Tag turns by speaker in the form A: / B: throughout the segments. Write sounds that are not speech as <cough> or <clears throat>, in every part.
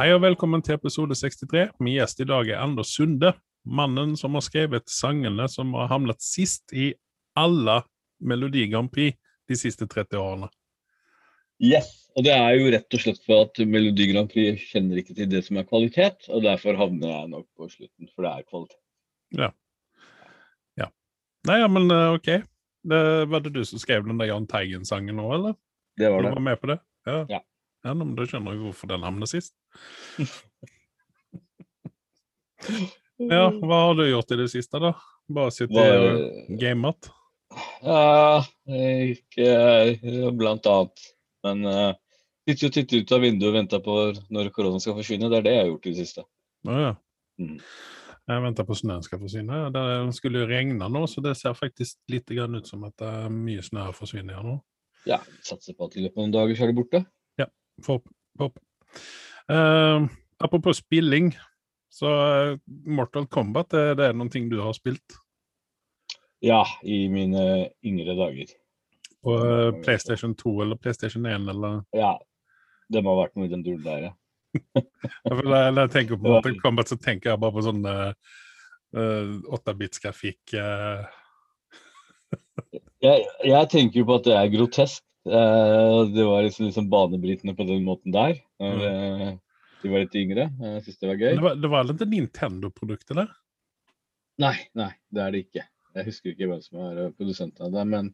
A: Hei og velkommen til episode 63. Min gjest i dag er Anders Sunde. Mannen som har skrevet sangene som har hamlet sist i alle Melodi Grand Prix de siste 30 årene.
B: Yes, og det er jo rett og slett for at Melodi Grand Prix kjenner ikke til det som er kvalitet, og derfor havner jeg nok på slutten, for det er kvalitet.
A: Ja. ja. Nei, ja, men eh, OK. Det, var det du som skrev den der Jahn Teigen-sangen nå, eller?
B: Det var det.
A: Du var med på det? Ja.
B: Ja.
A: Ja men Da skjønner jeg hvorfor den havner sist. <laughs> Ja, hva har du gjort i det siste, da? Bare sittet og gamet?
B: Ja, ikke eh, blant annet. Men uh, sitter jo titter ut av vinduet og venter på når koronaen skal forsvinne. Det er det jeg har gjort i det siste.
A: Å ja.
B: Mm.
A: Jeg venter på snøen skal forsvinne. Det skulle jo regne nå, så det ser faktisk litt grann ut som at det er mye snø forsvinner her nå.
B: Ja, satser på at i løpet av noen dager så er det borte.
A: Får pop. Uh, apropos spilling, så uh, Mortal Kombat, det, det er noen ting du har spilt
B: Ja, i mine yngre dager.
A: på uh, PlayStation 2 eller PlayStation 1, eller
B: Ja, det må ha vært noe i den duren der, ja. <laughs>
A: Når jeg tenker på Mortal. Kombat, så tenker jeg bare på sånn 8-bits-grafikk. eh.
B: Jeg, jeg tenker jo på at det er grotesk. Eh, det var liksom, liksom banebrytende på den måten der. Når eh, de var litt yngre. Jeg syns det var gøy.
A: det, var, det var ikke Nintendo-produkt, eller?
B: Nei, nei, det er det ikke. Jeg husker ikke hvem som er eh, produsent av det, men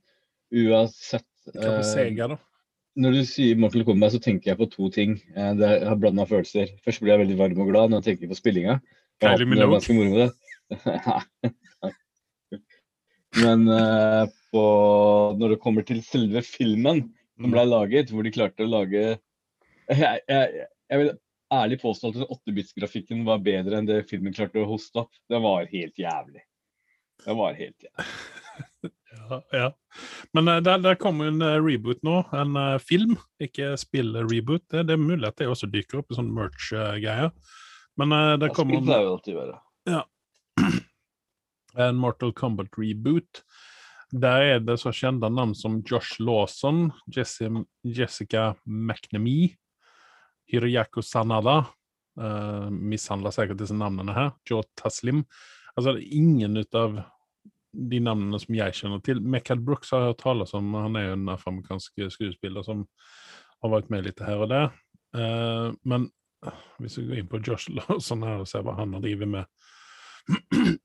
B: uansett
A: Kanskje
B: eh,
A: Sega, da.
B: Når du sier Mortal Kombat, så tenker jeg på to ting. Eh, det har blanda følelser. Først blir jeg veldig varm og glad når jeg tenker på spillinga.
A: Kylie Minogue. <laughs> <laughs>
B: Men eh, på, når det kommer til selve filmen som
A: Mm.
B: ble laget, hvor de klarte å lage Jeg, jeg, jeg vil ærlig påstå at 8-bits-grafikken var bedre enn det filmen klarte å hoste opp. Det var helt jævlig. Det var helt jævlig.
A: Ja, ja. Men eh, der, der kommer en eh, reboot nå, en eh, film, ikke spill-reboot. Det, det er mulig at det også dykker opp i sånn merch-greier. Men det kommer
B: en, være. <clears throat>
A: en Mortal Kombat-reboot. Der er det så kjente navn som Josh Lawson, Jessica McNamee, Hiroyako Sanada. Uh, mishandler sikkert disse navnene her. Joe Taslim. Altså, ingen av de navnene som jeg kjenner til. Michael Brooks har jeg hørt tales om. Han er jo en afroamerikansk skuespiller som har vært med litt her og der. Uh, men hvis vi går inn på Josh Lawson her og ser hva han har drevet med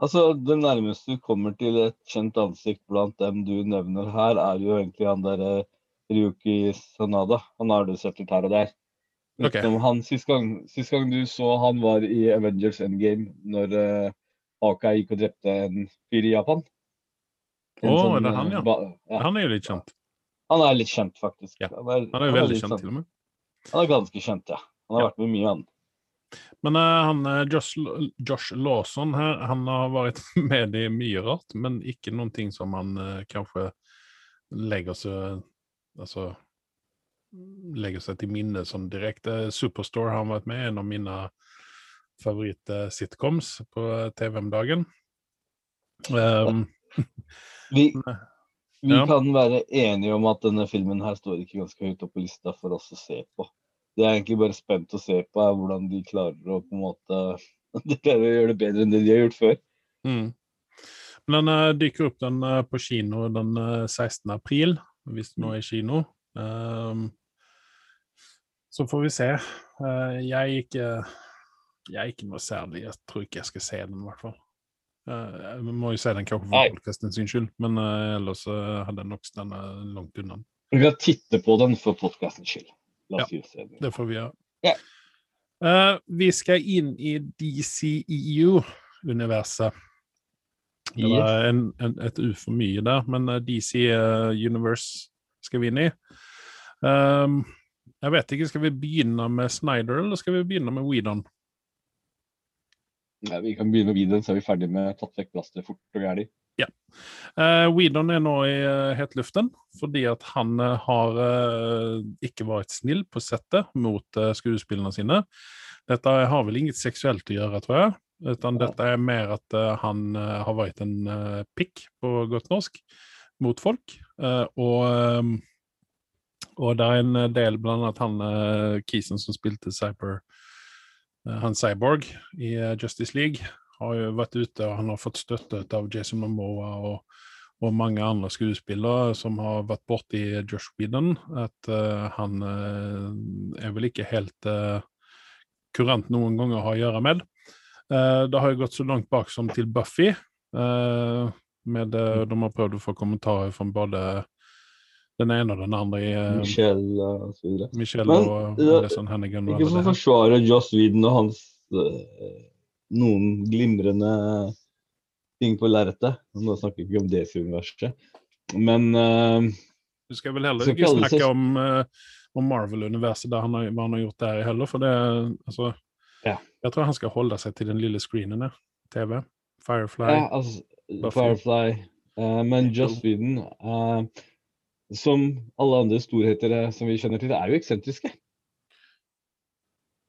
B: Altså, Det nærmeste du kommer til et kjent ansikt blant dem du nevner her, er jo egentlig han derre Ryuki Sanada. Han har du sett litt her og der.
A: Ok.
B: Utenom han, Sist gang, sist gang du så han var i Avengers Endgame, når uh, Aka gikk og drepte en fyr i Japan.
A: Å, oh,
B: sånn,
A: er det han,
B: eh,
A: ja?
B: ba- ja.
A: Han er jo litt kjent.
B: Han er litt kjent, faktisk.
A: Ja,
B: Han er,
A: Han er jo
B: han
A: veldig kjent,
B: sånn-
A: til og med.
B: Han er ganske kjent, ja. Han har
A: Ja.
B: vært med mye, han.
A: Men eh, han eh, Josh, Josh Lawson her, han har vært <laughs> med i mye rart, men ikke noen ting som han eh, kanskje legger seg Altså legger seg til minne sånn direkte. Superstore har han vært med, en av mine favoritt-sitcoms på eh, TV om dagen. Um, <laughs>
B: Vi, <laughs> vi
A: Ja.
B: kan være enige om at denne filmen her står ikke ganske høyt opp på lista for oss å se på. Det er egentlig bare spent å se på, er hvordan de klarer å på en måte <laughs> De klarer å gjøre det bedre enn det de har gjort før.
A: Mm. Men den dykker dyker opp den uh, på kino den uh, 16. april, hvis det nå er kino. Um, så får vi se. Uh, jeg ikke Jeg er ikke noe særlig Jeg tror ikke jeg skal se den, i hvert fall. Uh, jeg må jo se den kanskje for podkasten sin skyld, men eh, ellers eh, hadde jeg nok den langt unna.
B: Vi kan titte på den for podkastens skyld. La oss gjøre det.
A: Det får vi gjøre.
B: Ja.
A: Uh, vi skal inn i DCEU-universet. Det var en, en, et U for mye der, men eh, DC eh, Universe skal vi inn i. Um, jeg vet ikke, skal vi begynne med Snyder, eller skal vi begynne med Weedon?
B: Ja, vi kan begynne med Weedon, så er vi ferdig med tatt vekk plasteret fort og gærent.
A: Uh, Weedon er nå i uh, hetluften fordi at han uh, har uh, ikke vært snill på settet mot uh, skuespillerne sine. Dette har vel inget seksuelt å gjøre, tror jeg. Utan
B: Ja.
A: dette er mer at eh, han eh, har vært en eh, pikk, på godt norsk, mot folk. Eh, og, eh, og det er en del, blant annet han Kisen som spilte Cyber eh, han Cyborg i eh, Justice League har jo vært ute, og han har fått støtte av Jason Momoa og, og mange andre skuespillere som har vært borti Josh Whedon, at uh, han uh, er vel ikke helt uh, kurant noen ganger å ha å gjøre med. Det har jo gått så langt bak som til Buffy. med, eh, de har prøvd å få kommentarer fra både den ene og den andre i
B: Michelle og så videre.
A: Michelle
B: Men,
A: og
B: ja,
A: Hennigan.
B: Ikke for å forsvare Joss Whedon og hans noen glimrende ting på lerretet. Nå snakker vi ikke om DC-universet. Men uh,
A: Du skal vel heller ikke snakke
B: seg-
A: om, uh, om Marvel-universet, hva han har gjort der heller. For det altså,
B: Ja.
A: Jeg tror han skal holde seg til den lille screenen der. TV. Firefly.
B: ja, altså, Firefly Uh, Men Just øh, som alle andre storheter som vi kjenner til, er jo eksentriske.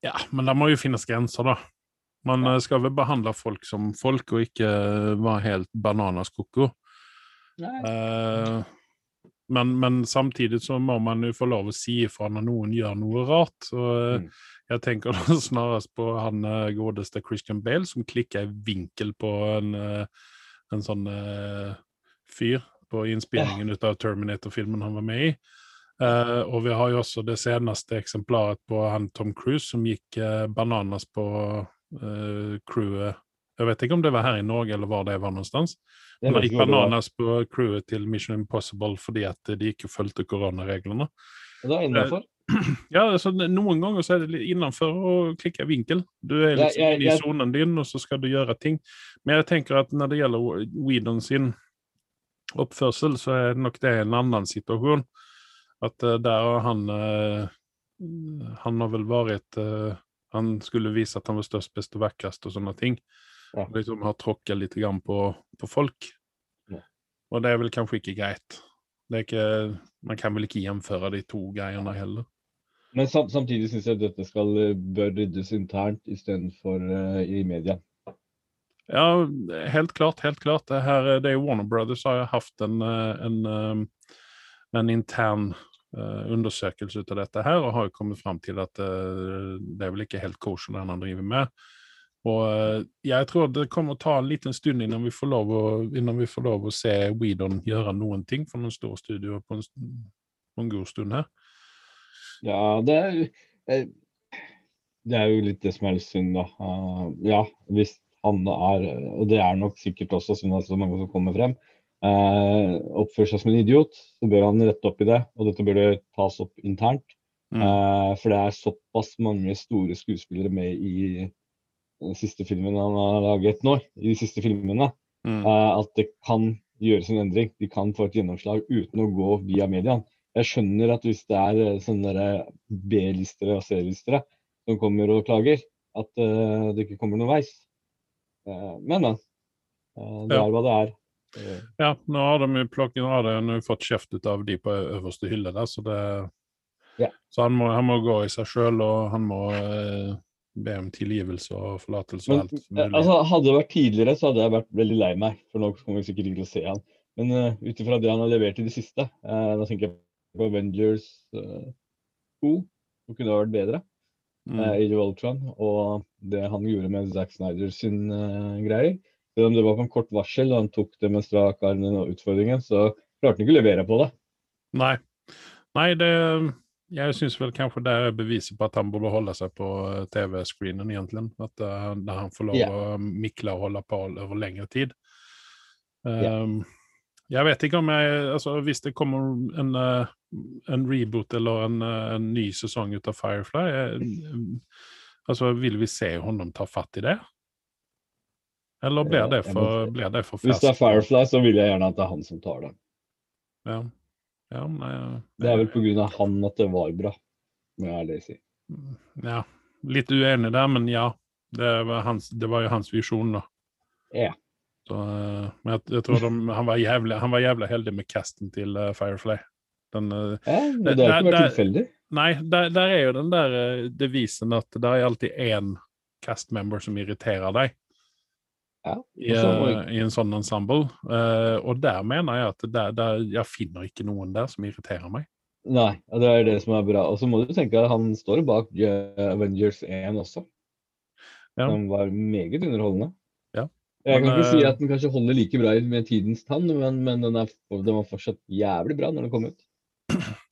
A: Ja, men det må jo finnes grenser, da. Man ja. skal vel behandle folk som folk, og ikke eh, være helt bananas koko. Eh, men, men samtidig så må man jo få lov å si ifra når noen gjør noe rart. Og eh,
B: Mm.
A: jeg tenker <laughs> da snarest på han eh, godeste Christian Bale som klikker i vinkel på en, eh, en sånn uh, fyr på innspillingen ut av Terminator-filmen han var med i. Uh, og vi har jo også det seneste eksemplaret på han Tom Cruise som gikk uh, bananas på eh, crewet. Jeg vet ikke om det var her i Norge eller hvor det var noe
B: sted.
A: Men det gikk
B: var.
A: bananas på crewet til Mission Impossible fordi at de ikke fulgte koronareglene.
B: Det er innafor. <clears throat>
A: Ja, altså, Noen ganger så er det litt innenfor å klikke vinkel. Du er liksom
B: jeg-
A: i
B: jeg-
A: sonen din, og så skal du gjøre ting. Men jeg tenker at når det gjelder Whedon sin oppførsel, så er nok det en annen situasjon. At uh, der har han uh, Han har vel vært eh, Han skulle vise at han var størst, best og vakrest og sånne ting.
B: Ja.
A: Liksom har tråkket litt grann på, på folk.
B: Ja.
A: Og det er vel kanskje ikke greit. Det ikke, man kan vel ikke gjenføre de to greiene heller.
B: Men sam samtidig syns jeg dette skal, øh, bør ryddes internt istedenfor uh, i media.
A: Ja, helt klart. helt klart. Det, her, det er Warner Brothers har hatt en, eh, en, eh, en intern eh, undersøkelse ut av dette her, og har kommet fram til at eh, det er vel ikke helt kosher det han driver med. Og eh, jeg tror det kommer å ta en liten stund innan vi får lov å, vi får lov å se Weedon gjøre noen ting for noen store studioer på en, på en god stund her.
B: Ja, det er, eh, det er jo litt det som er litt synd, da. Eh, ja, hvis han er, og det er nok sikkert også synd er så mange som kommer frem, eh, oppfører seg som en idiot, så bør han rette opp i det. Og dette bør det tas opp internt.
A: Mm.
B: Eh, for det er såpass mange store skuespillere med i den siste filmen han har laget nå, i de siste filmene,
A: Mm.
B: eh, at det kan gjøres en endring. De kan få et gjennomslag uten å gå via mediene. Jeg skjønner at hvis det er eh, sånne B-listere og C-listere som kommer og klager, at uh, det ikke kommer noen veis. Uh, men, men. Uh, det
A: Ja.
B: er hva det er.
A: Ja, nå har de jo plukket, nå har de nå fått kjeft ut av de på øverste hylle der, så det
B: Ja.
A: Så han må, han må gå i seg sjøl, og han må eh, be om tilgivelse og forlatelse og alt
B: eh,
A: mulig.
B: altså, hadde det vært tidligere, så hadde jeg vært veldig lei meg. For nå kommer vi sikkert ikke til å se han. Men uh, ut ifra det han har levert i det siste, uh, da tenker jeg på Avengers uh, 2, som kunne ha vært bedre.
A: mm.
B: uh, Age of Ultron, og det han gjorde med Zack Snyder sin uh, greier. Selv om det var på en kort varsel, og han tok det med strak arm og utfordringen, så klarte han ikke å levere på det.
A: Nei. Nei, det Jeg syns vel kanskje det er beviset på at han burde holde seg på eh, TV-screenen, egentlig. At uh, han får lov
B: yeah.
A: å mikle og holde på over lengre tid. Um, yeah. Jeg vet ikke om jeg altså Hvis det kommer en, eh, en reboot eller en, en ny sesong ut av Firefly, eh, altså vil vi se honom ta fatt i det? Eller blir
B: Eh,
A: det for, blir det for
B: Hvis det er? Firefly, så vil jeg gjerne at det er han som tar det.
A: Ja. Ja, nei,
B: Det er vel pga. han at det var bra, må jeg ærlig si.
A: Ja, litt uenig der, men ja. Det var, hans, det var jo hans visjon, da.
B: Ja.
A: Så, eh, men jeg, jeg tror de, han, var jævlig, han var jævlig heldig med casten til uh, Firefly. Den, eh,
B: Ja, men
A: Det-
B: har ikke vært tilfeldig.
A: nei, der, der er jo den der eh, devisen at det er alltid én cast-member som irriterer deg.
B: Ja,
A: I, eh, I en sånn ensemble. Uh, og der mener jeg at der, der, jeg finner ikke noen der som irriterer meg.
B: Nei, og det er det som er bra. Og så må du tenke at han står bak eh, Avengers 1 også.
A: Ja.
B: Den var meget underholdende.
A: Ja.
B: Jeg kan
A: Men,
B: ikke si at den kanskje holder like bra med tidens tann, men, men den, er, den var fortsatt jævlig bra når den kom ut.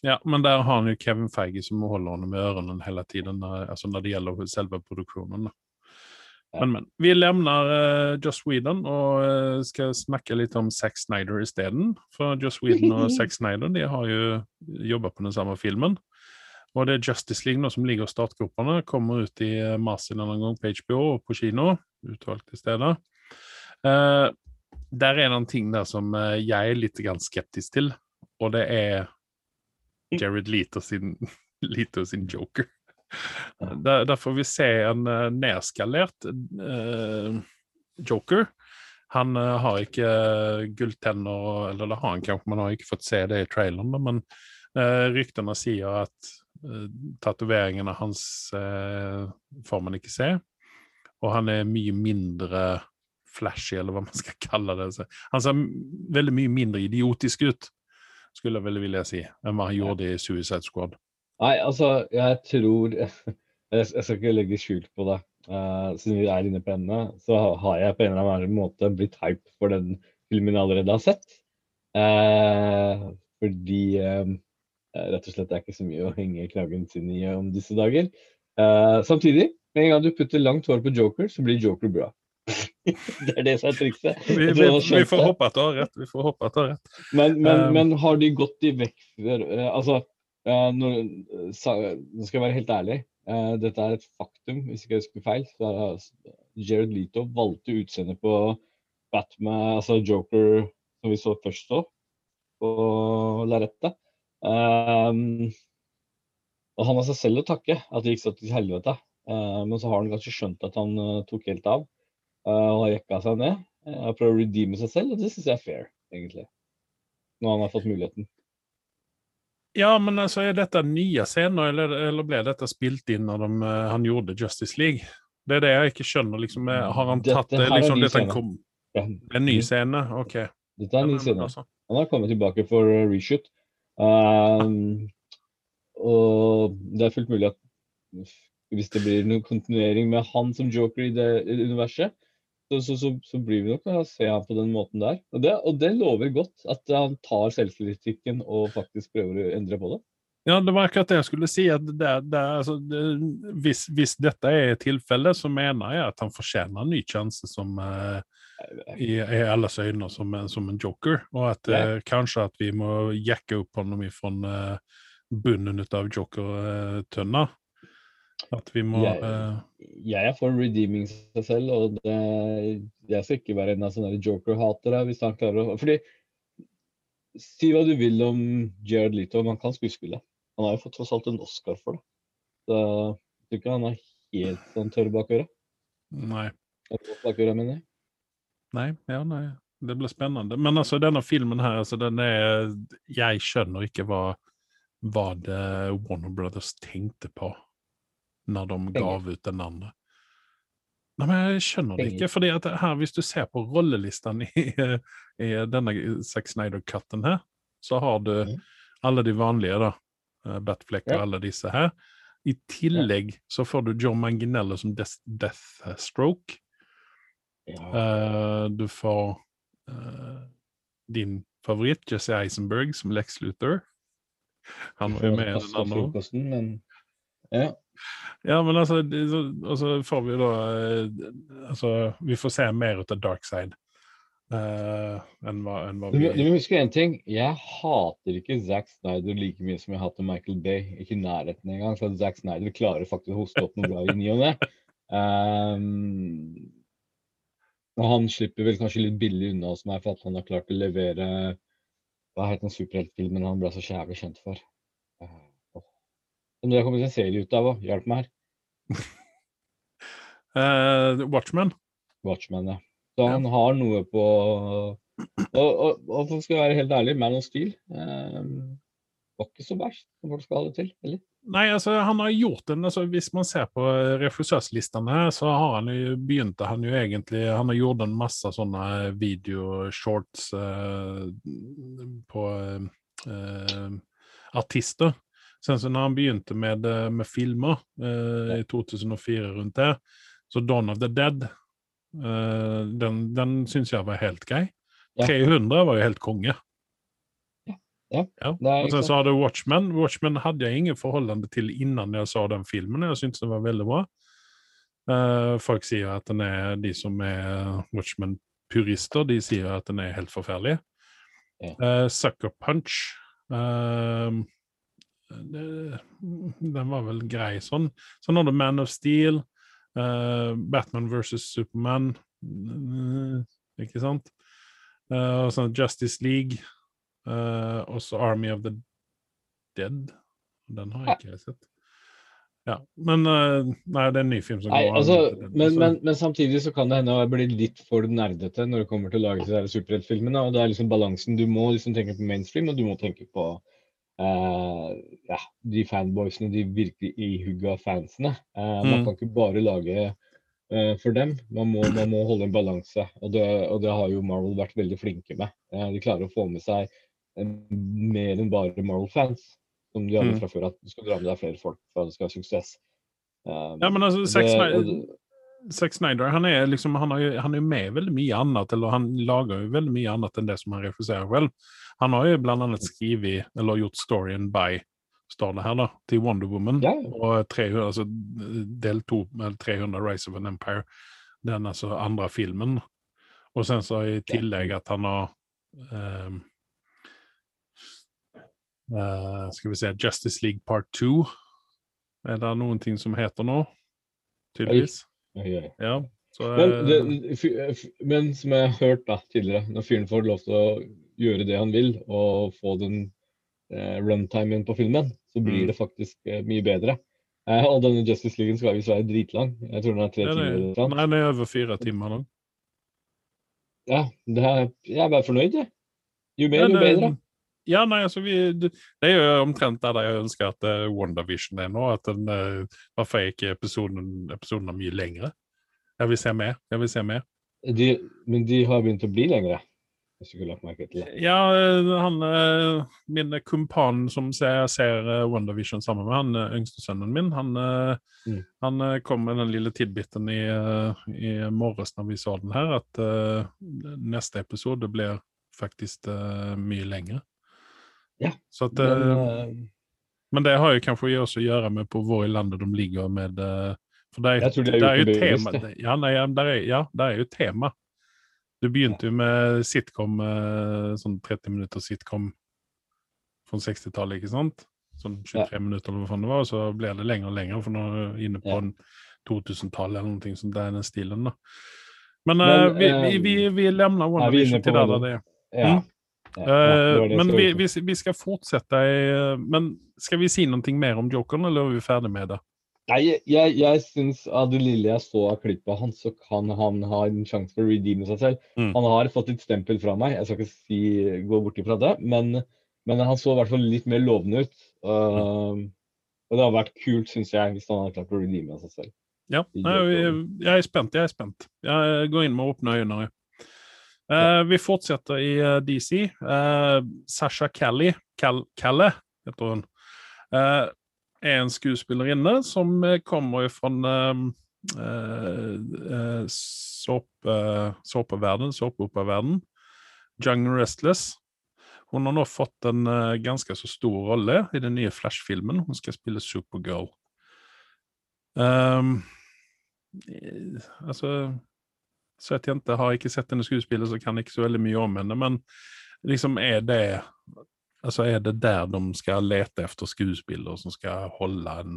A: Ja, men der har han jo Kevin Feige som holder henne med ørene hele tiden, altså når det gjelder selve produksjonen. då. Men, men. Vi lämnar uh, Joss Whedon och uh, ska snacka lite om Zack Snyder isteden. För Joss Whedon och <laughs> Zack Snyder de har ju jobbat på den samma filmen. Och det är Justice League nå som ligger i startgroparna, kommer ut i eh, mars en annan gång på HBO och på kino, utvalgte steder. Uh, der er det en ting der som uh, jeg er litt grann skeptisk til, og det er Jared Leto sin, <laughs> Leto sin Joker. Der, der får vi se en uh, nedskalert uh, Joker. Han uh, har ikke gulltenner, eller det har han kanskje, man har ikke fått se det i traileren, men uh, ryktene sier at tatoveringene hans får man ikke se, og han er mye mindre flashy, eller hva man skal <laughs> kalle det. Så Han ser veldig mye mindre idiotisk ut, skulle jeg vel vilje si, enn hva han gjorde i Suicide Squad.
B: Nei, altså, jeg tror Jeg, <laughs> jeg skal ikke legge skjul på det. Uh, siden vi er inne på emnet, så har jeg på en eller annen måte blitt hype for den filmen jeg allerede har sett. Uh, fordi uh, rett og slett det er ikke så mye å henge knaggen sin i om disse dager. Uh, samtidig, med en gang du putter langt hår på Joker, så blir Joker bra. <laughs> det er det som er trikset.
A: Vi, vi, vi får håpe at du har rett. Vi får håpe at du har rett.
B: Men, men,
A: Um,
B: men har de gått i vekk for Altså, eh, nå skal jeg være helt ærlig. eh, dette er et faktum, hvis ikke jeg husker feil. Så er, det- Jared Leto valgte utseendet på Batman, altså Joker, som vi så først så, på lerretet. Um, og han har seg selv å takke at det gikk så til helvete. Eh, men så har han kanskje skjønt at han tok helt av og har jekka seg ned. Uh, prøver å redeeme seg selv, og det syns jeg er fair, egentlig. Når han har fått muligheten.
A: Ja, men altså, er dette nye scener, eller, eller ble dette spilt inn når de, eh, han gjorde Justice League? Det er det jeg ikke skjønner. liksom, eh, Har han tatt det?
B: Dette
A: liksom, dette kom,
B: Ja.
A: En ny scene? OK.
B: Dette er en ny scene.
A: altså,
B: Han har kommet tilbake for eh, reshoot. Um, og det er fullt mulig at hvis det blir noen kontinuering med han som joker i det universet, så, så, så, så blir vi nok å se han på den måten der. Og det, og det lover godt, at han tar selvkritikken og faktisk prøver å endre på det.
A: Ja, det var akkurat det jeg skulle si. at det, det, altså, hvis, hvis dette er tilfellet, så mener jeg at han fortjener en ny sjanse som uh, i, i alles øyne som, en- som en joker. Og at eh, kanskje at vi må jekke opp ham fra uh, bunnen ut av joker-tønna. At vi må
B: Jeg-
A: eh,
B: Jeg er for redeeming seg selv, og det, jeg skal ikke være en av sånne joker-hatere hvis han klarer å Fordi Si hva du vil om Jared Leto, men han kan skuespille. Han har jo fått tross alt en Oscar for det. Så jeg tror ikke han er helt sånn tørr bak øret.
A: Nei.
B: Bak øret, mener jeg.
A: Nei, ja, nei. Det blir spennende. Men altså, denne filmen her, altså, den er Jeg skjønner ikke hva, hva det Warner Brothers tenkte på når de gav ut den andre. Nei, men jeg skjønner det ikke. fordi at her, hvis du ser på rollelisten i, <laughs> i denne Zack Snyder-cutten her, så har du
B: Mhm.
A: alle de vanlige, da. Eh, Batfleck og alle disse her. I tillegg så får du John Manginello som Death, Deathstroke. Eh, du får eh, din favoritt, Jesse Eisenberg, som Lex Luthor. Han var jo med i den andre.
B: Ja.
A: Ja, men altså, og så får vi da eh, Altså, vi får se mer ut av Darkside uh, enn hva, enn hva
B: Du, må- du
A: vi
B: må huske en ting. Jeg hater ikke Zack Snyder like mye som jeg hater Michael Bay. Ikke i nærheten engang. For Zack Snyder klarer faktisk å hoste opp noe bra i ny og ne. Um, og han slipper vel kanskje litt billig unna hos meg for at han har klart å levere Hva het den superheltfilmen han ble så jævlig kjent for? Som det har kommet en serie ut av òg. Hjelp meg her.
A: uh, <laughs> Watchmen.
B: Watchmen, ja. Så han har noe på Og, og, og for skal være helt ærlig, Man of Steel um, var ikke så verst som folk skal ha det til. Eller?
A: Nei, altså, han har gjort en, altså, Hvis man ser på regissørslistene, så har han jo begynte han jo egentlig Han har gjort en masse sånne videoshorts eh, på eh, artister. Sen så når han begynte med, eh, med filmer eh, i 2004 rundt det, Så Dawn of the Dead, eh, den, den syns jeg var helt grei.
B: Ja.
A: 300 var jo helt konge.
B: Ja, ja.
A: Og sen så har du Watchmen. Watchmen hadde jeg ingen forholdende til innan jeg så den filmen. Jeg syntes den var veldig bra. Eh, folk sier at den er De som er Watchmen-purister, de sier at den er helt forferdelig.
B: Ja.
A: Eh, Sucker Punch eh, det, Den var vel grei sånn. Har du Man of Steel, uh, Batman versus Superman, uh, ikke sant? Uh, og sånn Justice League. uh, og så Army of the Dead. Den har jeg ikke sett. Ja, men Nei, det er en ny film som
B: Nei,
A: går
B: altså,
A: Dead,
B: men, men, men samtidig så kan det hende å bli litt for nerdete når det kommer til å lage de superheltfilmene. Og det er liksom balansen. Du må liksom tenke på mainstream, og du må tenke på eh, ja, de fanboysene, de virkelig ihugga fansene. Eh, Man
A: Mm.
B: kan ikke bare lage uh, for dem. Man må, man må holde en balanse. Og det, og det har jo Marvel vært veldig flinke med. De klarer å få med seg mer enn bare Marvel-fans. Som de hadde
A: Mm.
B: fra før, at du skal dra med deg flere folk for at det skal ha suksess.
A: Ja, men altså,
B: det- det-
A: Zack Snyder han er liksom, han, har jo, han er med veldig mye annet, eller han lager jo veldig mye annet enn det som han regisserer selv. Han har jo blant annet skrevet, eller gjort storyen by, står det her da, til Wonder Woman.
B: Ja.
A: Og 300, altså del 2, eller 300 Rise of an Empire. Den altså andre filmen. Og sen så i tillegg at han har um, uh, Skal vi se Justice League Part 2. Er det noen ting som heter nå? Tydeligvis. Ja. Så,
B: Men,
A: eh,
B: det, fy- f- men som jeg har hørt da tidligere, når fyren får lov til å gjøre det han vil, og få den eh, runtimen på filmen, så blir
A: Mm.
B: det faktisk eh, mye bedre. Eh, og denne Justice League skal visst være dritlang. Jeg tror den er tre timer. eller
A: nei, den er over fire timer nå.
B: Ja, det er, jeg er bare fornøyd, jeg. Jo mer, jo
A: det-
B: bedre.
A: Ja, nei, altså vi, det er jo omtrent der jeg ønsker at uh, WandaVision er nå. At den, uh, Hvorfor er ikke episoden, episoden er mye lengre? Jeg vil se mer. Jeg vil se mer.
B: De, men de har begynt å bli lengre. Hvis du lagt merke til det.
A: Ja, eh, han uh, Min kumpan som ser, ser uh, WandaVision sammen med han eh, yngste sønnen min, han, eh,
B: Mm.
A: han eh, kom med den lille tidbiten i, eh, i morges når vi så den her, at eh, neste episode blir faktisk uh, mye lengre.
B: Ja,
A: Så at,
B: Men,
A: eh,
B: eh,
A: Men det har jo kanskje også å gjøre med på hvor i landet de ligger med eh, For det er,
B: Jeg tror
A: det er
B: gjort
A: jo
B: det
A: tema det- ja, ja, der er, ja, der er jo tema. Du begynte jo med sitcom, sånn 30 minutter sitcom fra 60-tallet, ikke sant? Sånn 23 minutter eller hva faen det var, og så blir det lenger og lenger, for nå er du inne på
B: Ja.
A: 2000-tallet eller noe sånt, det er den stilen da. Men,
B: Men,
A: vi, vi, vi, vi lemner
B: er vi
A: WandaVision
B: inne på
A: til der det er.
B: ja.
A: Mm.
B: Ja,
A: Eh, men vi, vi, vi skal fortsette eh, Men skal vi si noe mer om Jokeren, eller er vi ferdig med det?
B: Nei, jeg, jeg, syns av det lille jeg så av klippet hans, han, så kan han ha en sjanse for å redeeme seg selv.
A: Mm.
B: Han har fått et stempel fra meg, jeg skal ikke si, gå bort ifra det, men, men han så i hvert fall litt mer lovende ut. Uh, og det hadde vært kult, syns jeg, hvis han hadde klart å redeeme seg selv.
A: Ja, jeg, jeg er spent. Jeg er spent. Jeg går inn med åpne øyne. Eh, vi fortsetter i uh, DC. Uh, Sasha Kelly, Cal Kalle heter hun, uh, er en skuespillerinne som eh, kommer fra uh, såpeverden, såpeoperaverden. Jungle Restless. Hun har nå fått en eh, ganske så stor rolle i den nye Flash-filmen. Hun skal spille Supergirl. Eh, altså Så jente. har ikke sett henne skuespille, så kan jeg ikke så veldig mye om henne, men liksom er det Altså er det der de skal lete etter skuespillere som skal holde en,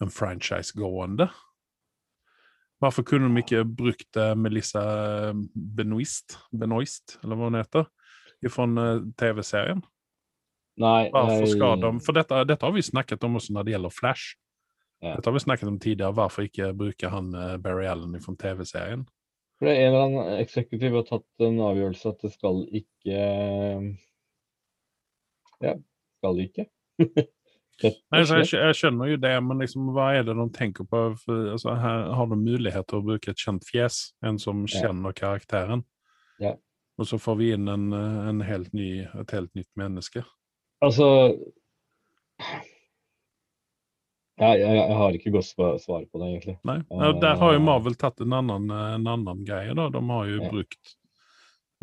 A: en franchise gående? Hvorfor kunne de ikke brukt eh, Melissa Benoist, Benoist, eller hva hun heter, fra TV-serien?
B: Nei,
A: Varför
B: skal
A: de, For dette, dette, har vi snakket om også når det gjelder Flash.
B: Ja.
A: Dette har vi snakket om tidligere. Hvorfor ikke bruke han eh, Barry Allen fra tv-serien?
B: For det er en eller annen eksekutiv har tatt en avgjørelse at det skal ikke Ja, skal ikke. <laughs>
A: Nei, jag,
B: slett.
A: jag känner det, men liksom, hva er det de tenker på? For, altså, her har de til å bruke et kjent fjes, en som
B: Ja.
A: karakteren.
B: Ja.
A: Og så får vi inn en, eh, en helt ny, et helt nytt menneske.
B: Altså Jeg, jeg, jeg har ikke godt svar, svar på det, egentlig.
A: Nei. Ja, der har jo
B: Eh.
A: Marvel tatt en annen, en annen greie, da. De har jo
B: Ja.
A: brukt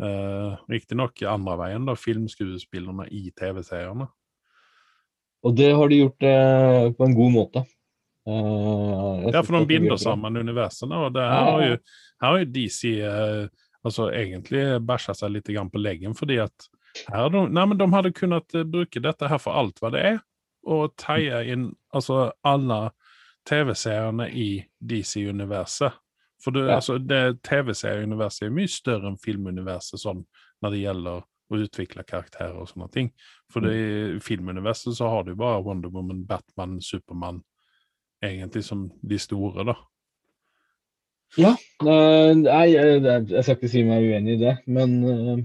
A: uh, Riktignok andre veien, da, filmskuespillerne i TV-seerne.
B: Og det har de gjort uh, på en god måte. Uh,
A: Ja, for de binder sammen universene, og det her har jo, her har jo DC uh, altså egentlig bæsja seg litt på leggen, fordi at her de, nei, men de hadde kunnet eh, bruke dette her for alt hva det er, og teie inn altså alle TV-seriene i DC-universet. For det,
B: Ja.
A: altså, det TV-serieuniverset er mye større enn filmuniverset sånn når det gjelder å utvikle karakterer og sånne ting. For det, i filmuniverset så har du bare Wonder Woman, Batman, Supermann egentlig som de store, da.
B: Ja. nei, jeg, jeg skal ikke si meg uenig i det, men uh,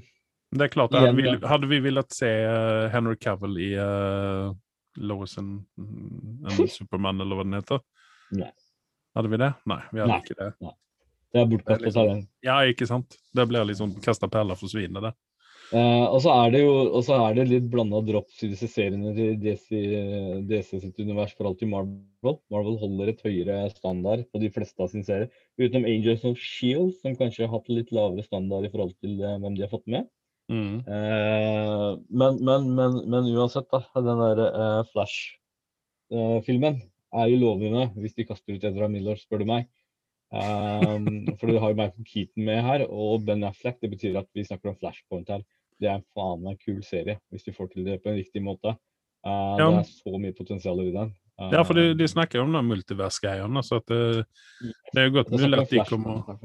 A: Det er klart, hadde vi, hadde vi villet se eh, Henry Cavill i uh, Lois and, <laughs> Superman, eller hva den heter?
B: Nei.
A: Hadde vi det? Nei, vi hadde
B: Nei.
A: ikke det.
B: det er bortkastet
A: liksom-
B: talent.
A: Ja, ikke sant? Det blir liksom kasta perler for forsvinner, det.
B: Eh, og så er det jo og så er det litt blanda drops i disse seriene til DC, DC sitt univers for alltid Marvel. Marvel holder et høyere standard på de fleste av sine serier, utenom Angels of Shield, som kanskje har hatt litt lavere standard i forhold til eh, hvem de har fått med.
A: Mm.
B: Eh, men, men, men, men uansett, da. Den der eh, Flash-filmen er jo lovende hvis de kaster ut Ezra Miller, spør du meg. <laughs> Um, for du har jo Michael Keaton med her, og Ben Affleck. Det betyr at vi snakker om Flashpoint her. Det er en faen meg kul serie, hvis de får til det på en riktig måte. Uh,
A: Ja.
B: Det er så mye potensial i den. Uh,
A: Ja, for de, de snakker jo om de multiversgreiene, så at det, det er jo godt mulig at de kommer.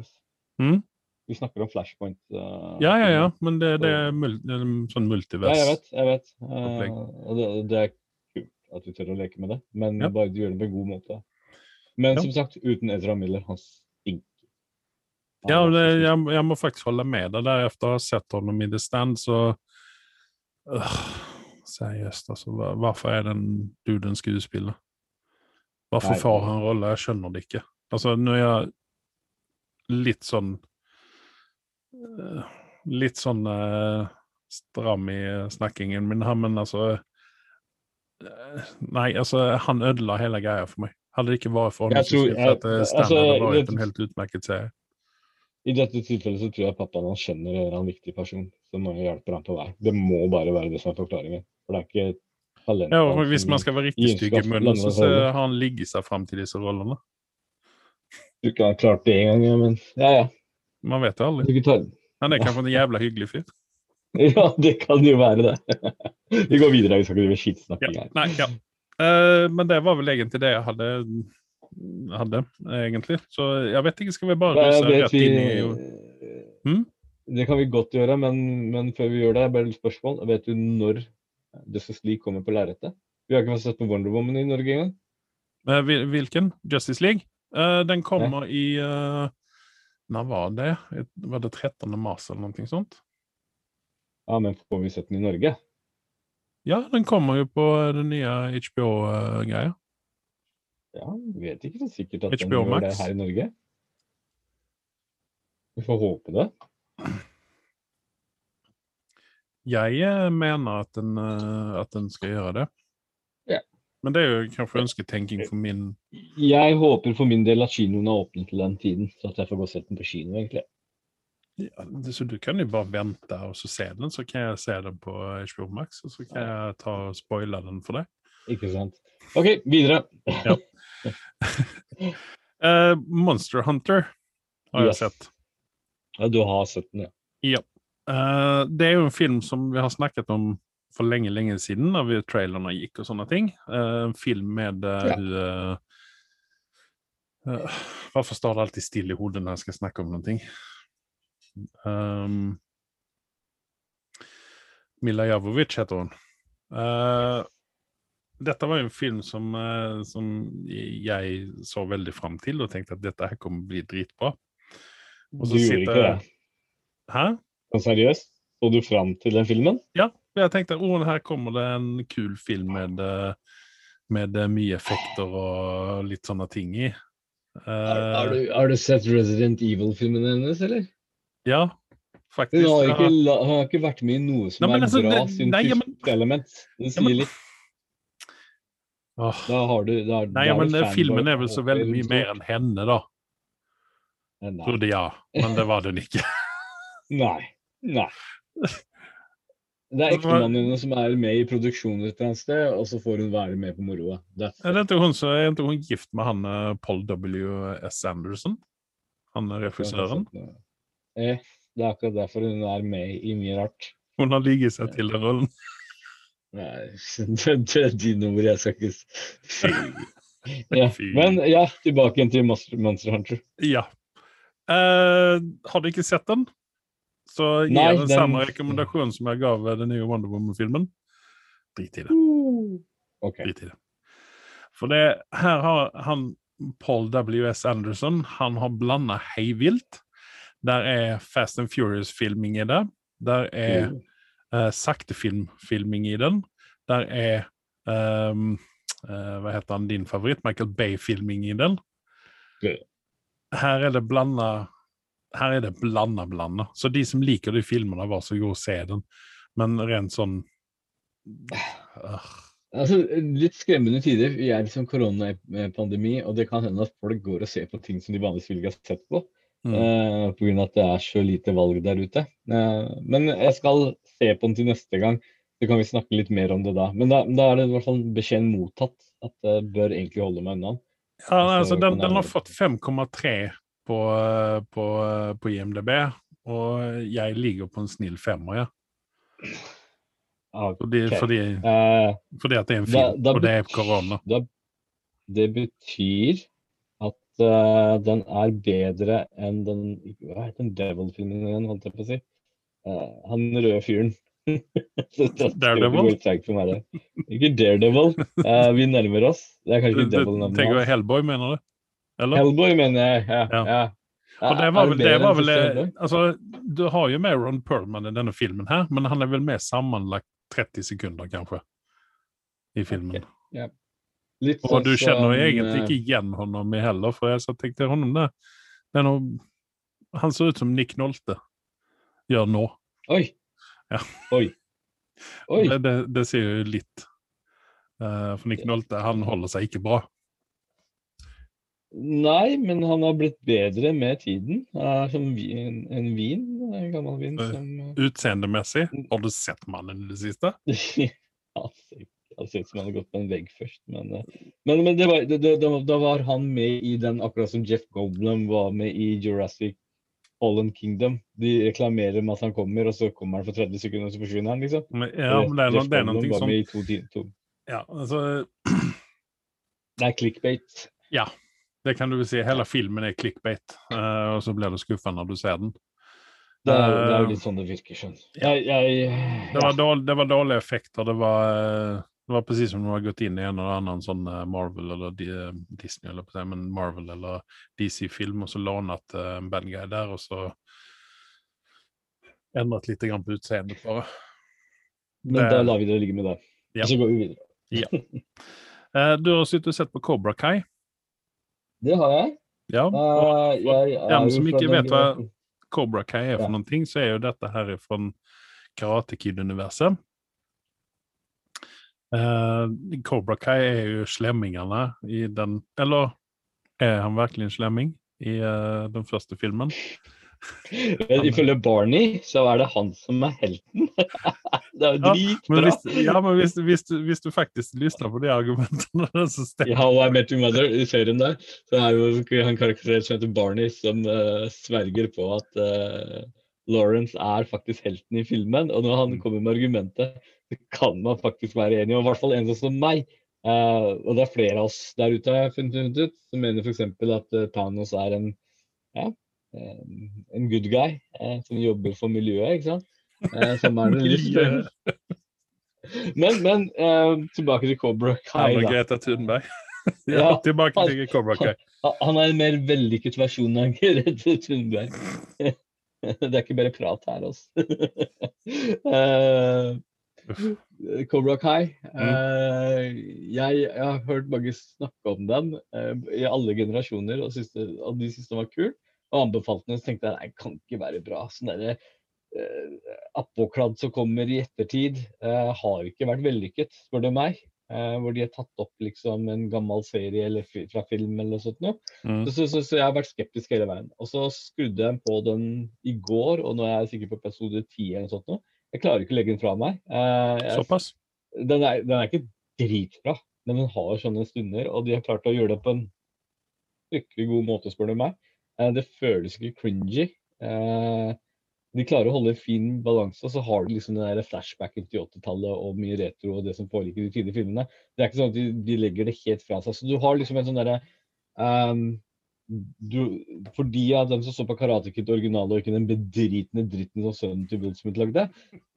A: Mm?
B: Vi snakker om Flashpoint. Uh,
A: Ja, ja, ja, men det, det er mul sånn multivers.
B: Ja, jeg vet. jeg vet. Uh, det, det er kult at du tør å leke med det, men
A: Ja.
B: bare du gjør det på en god måte. Men
A: Ja.
B: som sagt, uten Ezra Miller, han stinker.
A: Ja, det,
B: jeg,
A: jag, jag må faktisk holde med deg der efter å ha sett ham i The Stand så... Uh, Seriøst, altså. Hvorfor er den duden skuespiller?
B: Hvorfor
A: får han rolle? Jeg skjønner det ikke. Altså, nå er jeg litt sånn Litt sånn eh, stram i snakkingen min her, men altså eh, Nei, altså, han ødela hele greia for meg. Hadde det ikke vært for ham, så skulle jeg-
B: altså,
A: vært en helt utmerket serie.
B: I dette tilfellet så tror jeg pappaen hans skjønner å være en viktig person som hjelper ham på vei. Det må bare være det som er forklaringen. For det er ikke talent.
A: Ja, og hvis man skal være riktig stygg i munnen, så
B: så
A: har han ligget seg fram til disse rollene.
B: Du ikke har klart det en gang, ja, men ja, ja.
A: Man vet jo aldri. Han er kanskje en jævla hyggelig fyr. <laughs>
B: Ja, det kan jo være det. <laughs> Vi går videre, vi skal ikke drive skittsnakking her.
A: Nei, ja. Uh, men det var vel egentlig det jeg hadde, hadde egentlig. Så jeg vet ikke, skal vi bare ruse rett
B: vi,
A: inn i hmm?
B: Det kan vi godt gjøre, men, men før vi gjør det, bare et spørsmål. Vet du når Justice League kommer på lerretet? Vi har ikke fått sett på Wonder Woman i Norge engang.
A: Eh, hvilken? Justice League? Uh, den kommer i Når var det? Var det 13. mars eller noe sånt?
B: Ja, men får vi sett den i Norge?
A: Ja, den kommer jo på den nye HBO-greia.
B: Ja, vet ikke så sikkert at den
A: HBO
B: gjør det her i Norge. Vi får håpe det.
A: Jeg eh, mener at den, eh, at den skal gjøre det.
B: Ja.
A: Men det er jo kanskje ønsketenking for min
B: Jeg håper for min del at kinoen er åpnet til den tiden, så at jeg får gå og sett den på kino, egentlig.
A: ja, Så du kan jo bare vente og så se den, så kan jeg se den på HBO Max, og så kan jeg ta og spoile den for deg.
B: Ikke sant? OK, videre. <laughs>
A: Eh, Monster Hunter har jeg sett.
B: Ja, du har sett den, ja.
A: Ja. Uh, det er jo en film som vi har snakket om for lenge, lenge siden, da vi trailerne gikk og sånne ting. Eh, en film med uh,
B: Ja.
A: eh, Hvorfor står det alltid stille i hodet når jeg skal snakke om noe? Um, Mila Javovic heter hun. Dette var jo en film som, som jeg så veldig fram til og tenkte at dette her kommer bli dritbra. Og
B: Du gjorde ikke det?
A: Hæ?
B: Men seriøst? Så du fram til den filmen?
A: Ja, jeg tenkte oh, her kommer det en kul film med, eh, med eh, mye effekter og litt sånne ting i.
B: Har,
A: Eh,
B: du, du sett Resident Evil-filmen hennes, eller?
A: Ja, faktisk.
B: Hun har ikke,
A: har-
B: har ikke vært med i noe som
A: Nei,
B: er
A: altså,
B: bra
A: det-
B: siden
A: nei,
B: første
A: men-
B: element. Det
A: Ja, men-
B: litt.
A: Åh.
B: Da har du da,
A: Nei,
B: da
A: men filmen er vel så veldig mye mer enn henne, da.
B: Nei.
A: Trodde jeg. Men det var den ikke.
B: Nei. Nei. Det er ektemannen hennes som er med i produksjonen et eller annet sted, og så får hun være med på moroa. That's
A: Er det ikke hun, som- hun gift med han eh, Paul W.S. Anderson? Han er regissøren?
B: Ja, det er akkurat derfor hun er med i mye rart.
A: Hun har ligget seg til den rollen. <laughs>
B: Nei, <laughs> det, det er dine ord, jeg skal ikke. <laughs> Ja. Men ja, tilbake igjen til Monster Hunter.
A: Ja. Uh, har du ikke sett den? Så gir
B: Nei,
A: den
B: den-
A: samme rekommendasjon som jeg ga den nye Wonder Woman-filmen. Drit i det.
B: Okay.
A: Drit i det. For det, her har han Paul W.S. Anderson han har blanda heivilt. Der er Fast and Furious-filming i det. Der er uh, saktefilm-filming i den. Der er um, uh, Hva heter han, din favoritt? Michael Bay-filming i den. Her er det blanda Her er det blanda, blanda. Så de som liker de filmene, var så god, se den. Men rent sånn uh.
B: Altså, litt skremmende tider. Vi er liksom koronapandemi, og det kan hende at folk går og ser på ting som de vanligvis ville ha sett på.
A: mm.
B: Uh, grunn av at det er så lite valg der ute. Uh, men jeg skal se på den til neste gang, så kan vi snakke litt mer om det da. Men da, da er det i hvert fall beskjeden mottatt at jeg bør egentlig holde meg unna.
A: Ja,
B: Altså,
A: altså, den, den har fått 5,3 på, på, på IMDb, og jeg ligger på en snill femmer, ja.
B: Okay.
A: Fordi, fordi,
B: eh,
A: fordi at det er en film,
B: da
A: og det er korona.
B: da, det betyr at uh, den er bedre enn den Hva heter den Devil-filmen igjen, holdt jeg på å si? Uh, han røde fyren. <laughs>
A: Daredevil?
B: Ikke Daredevil. Uh, vi nærmer oss. Det er kanskje ikke Devil-navnet
A: tenker
B: du
A: Hellboy, mener du? Eller?
B: Hellboy, mener jeg. Ja.
A: Ja.
B: ja.
A: Og det var vel, det var vel eh, altså, Du har jo med Ron Perlman i denne filmen her, men han er vel med sammenlagt 30 sekunder, kanskje, i filmen.
B: Ok. Litt
A: Og
B: sånn
A: du kjenner jo
B: som,
A: egentlig
B: eh,
A: ikke igjen honom i heller, for jeg tenkte honom det, Han ser ut som Nick Nolte gjør nå.
B: Oi!
A: Ja.
B: Oi. <laughs> Oi.
A: Det, det, det ser jo litt uh, For Nick Nolte han holder seg ikke bra.
B: Nei, men han har blitt bedre med tiden. Er som vin, en vin, en gammel vin
A: Eh,
B: som
A: Utseendemessig, har du sett mannen i det siste? <laughs>
B: Han ser ut som han har gått på en vegg først, men, eh, men, men det var, det, det, da, var han med i den, akkurat som Jeff Goldblum var med i Jurassic Fallen Kingdom. De reklamerer med at han kommer, og så kommer han for 30 sekunder, og så forsvinner han, liksom.
A: Men, ja, men det er,
B: Jeff
A: det er
B: Goldblum var
A: som
B: med i to, to.
A: ja, altså, <clears throat>
B: Det er clickbait.
A: Det kan du vel si. Hele filmen er clickbait, eh, og så blir du skuffa når du ser den.
B: Det er, det er
A: Eh,
B: jo litt sånn det virker, skjønn. Jeg, jeg
A: Det var, dårlig, det var dårlige effekter. Det var, eh, det var precis som om du har gått inn i en eller annen sånn eh, Marvel eller eh, Disney, eller men Marvel eller DC-film, og så lånet eh, en bad guy der, og så endret litt grann på utseendet bare.
B: Men
A: det-
B: da lar vi det ligge med det.
A: Ja.
B: Og så går vi videre.
A: ja. du har sittet og sett på Cobra Kai.
B: Det har jeg.
A: Ja. og
B: og
A: dem som ikke vet hva Cobra Kai er for
B: Ja.
A: noen ting, så er jo dette her fra Karate Kid-universet. Uh, Cobra Kai er jo slemmingene i den Eller er han virkelig en slemming i uh, den første filmen?
B: Men Ifølge Barney så er det han som er helten. <laughs> det er jo
A: Ja,
B: dritbra.
A: Men hvis, ja, men hvis, hvis, du, hvis du faktisk lytter på de argumentene, <laughs> så stemmer
B: I How I Met Your Mother, i serien der, så er jo han karakterert som heter Barney, som uh, sverger på at uh, Lawrence er faktisk helten i filmen. Og når han
A: Mm.
B: kommer med argumentet, så kan man faktisk være enig, og i hvert fall en sånn som meg. Uh, og det er flere av oss der ute har funnet ut, som mener f.eks. at Thanos er en ja, en good guy eh, som jobber for miljøet, ikke sant? Eh, som er den <laughs> litt. Men, men eh, tilbake til Cobra Kai. Ja.
A: Greta Thunberg. <laughs> ja, tilbake til Cobra Kai.
B: Han er en mer vellykket versjon av <laughs> Grete Thunberg. Det er ikke bare prat her, altså. uh, Cobra Kai. eh, jeg, jeg har hørt mange snakke om den uh, i alle generasjoner og, synes det, og de syntes den var kul. Og anbefalte den, så tenkte jeg nei, det kan ikke være bra. Sånn derre uh, appåkladd som kommer i ettertid, eh, har ikke vært vellykket, spør du meg. eh, hvor de har tatt opp liksom en gammel serie eller fra film eller sånt noe.
A: Mm.
B: Så, så, så, jeg har vært skeptisk hele veien. Og så skrudde jeg på den i går, og nå er jeg sikkert på episode 10 eller noe sånt. Jeg klarer ikke å legge den fra meg. Eh, jeg,
A: Såpass?
B: den, er, den er ikke dritbra, men den har sånne stunder, og de har klart å gjøre det på en fryktelig god måte, spør du meg. Eh, det føles ikke cringy. Eh, de klarer å holde fin balanse, og så har du liksom den flashbacken til 80-tallet og mye retro og det som foregikk i de tidlige filmene. Det er ikke sånn at de, de legger det helt fra seg. Så du har liksom en sånn derre um, du, fordi av dem som så på Karate Kid original og ikke den bedritne dritten som sønnen til Will Smith lagde,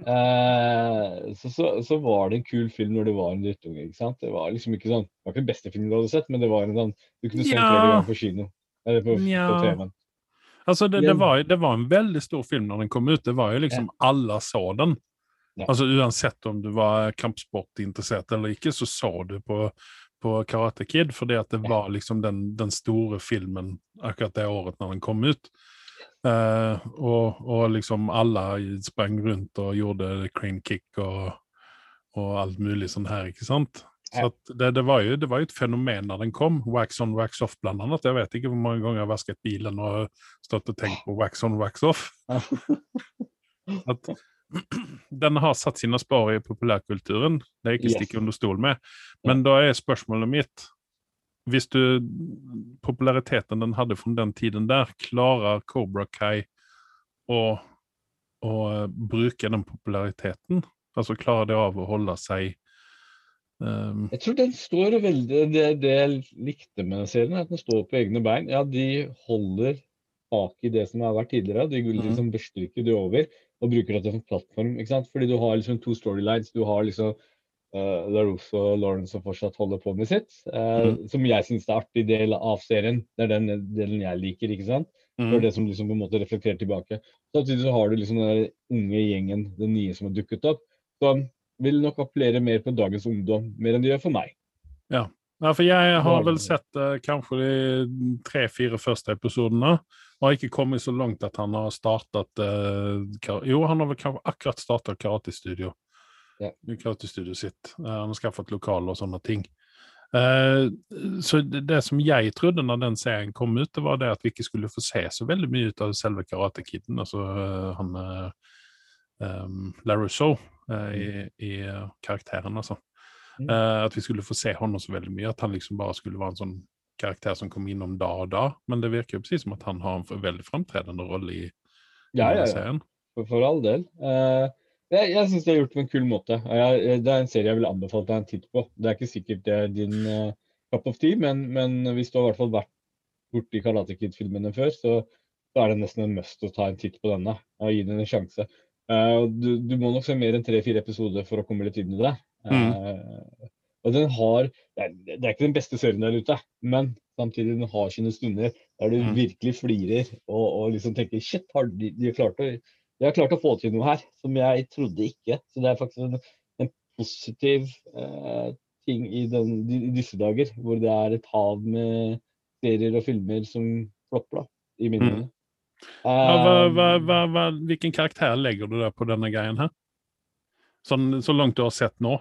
B: eh, så, så, så var det en kul film når det var en drittunge. ikke sant? Det var liksom ikke sånn, det var ikke den beste filmen du hadde sett, men det var en sånn du kunne se den
A: Ja.
B: den ganger på kino. Eller på,
A: Ja.
B: på TV-en.
A: Altså det, det, var, det var en veldig stor film når den kom ut. Det var jo liksom Alle så den.
B: Ja.
A: Altså Uansett om du var kampsportinteressert eller ikke, så så du på, på Karate Kid, For det
B: Ja.
A: var liksom den, den store filmen akkurat det året når den kom ut. Uh, og, og liksom alle sprang rundt og gjorde crane kick og, og alt mulig sånn her, ikke sant? Så det, det, var jo, det var jo et fenomen da den kom. Wax on, wax off, blant annet. Jeg vet ikke hvor mange ganger jeg har vasket bilen og stått og tenkt på wax on, wax off. <laughs> At den har satt sine spor i populærkulturen, det er ikke
B: Yes.
A: stikke under stol med. Men da er spørsmålet mitt Hvis du populariteten den hadde fra den tiden der, klarer Cobra Kai å, å bruke den populariteten? Altså klarer det av å holde seg ehm,
B: Jeg tror den står veldig Det, det jeg likte med den serien, er at den står på egne bein. Ja, de holder tak i det som har vært tidligere. De
A: vil
B: liksom bestryker det over og bruker det som plattform. ikke sant? Fordi du har liksom to storylines. Du har liksom uh, LaRusso og Lawrence som fortsatt holder på med sitt. Uh,
A: mm.
B: Som jeg syns er artig del av serien. Det er den delen jeg liker. ikke sant? Det er
A: mm,
B: det som liksom på en måte reflekterer tilbake. Samtidig så har du liksom den unge gjengen, den nye som har dukket opp, som vil nok appellere mer på dagens ungdom, mer enn de gjør for meg.
A: Ja, for jeg har vel sett eh, kanskje de tre-fire første episodene. Og har ikke kommet så langt at han har startet eh, Jo, han har vel kanskje akkurat startet karatestudio.
B: Ja.
A: Karatestudioet sitt. Eh, han har skaffet lokaler og sånne ting. Eh, så det, det som jeg trodde når den serien kom ut, det var det at vi ikke skulle få se så veldig mye ut av selve Karate Kiden. Altså eh, han uh, um, Larry Shaw eh, i, i eh, karakteren, altså.
B: Mm.
A: Eh, at vi skulle få se honom så veldig mye. At han liksom bare skulle være en sånn karakter som kom innom da og da. Men det virker jo precis som at han har en veldig framtredende rolle i, i
B: Ja, ja,
A: serien.
B: For, for all del. Uh, jeg jeg syns det er gjort på en kul måte. Jeg, det er en serie jeg vil anbefale deg en titt på. Det er ikke sikkert det er din uh, cup of tea, men, men hvis du har i hvert fall vært borti Karate Kid-filmene før, så, så er det nesten en must å ta en titt på denne og gi den en sjanse. Eh, du, du må nok se mer enn tre-fire episoder for å komme litt inn i det. Mm. og den har det er, det er ikke den beste serien der ute, men samtidig den har sine stunder der du
A: Mm.
B: virkelig flirer og, og liksom tenker shit, har de, de, klart å, de har klart å få til noe her som jeg trodde ikke. Så det er faktisk en, en positiv eh, ting i, den, i disse dager, hvor det er et hav med serier og filmer som flopper, da, i mine
A: Mm. Ja, hva,
B: Eh,
A: hva, hva, hva, hvilken karakter legger du der på denne greien her? Sånn, så langt du har sett nå?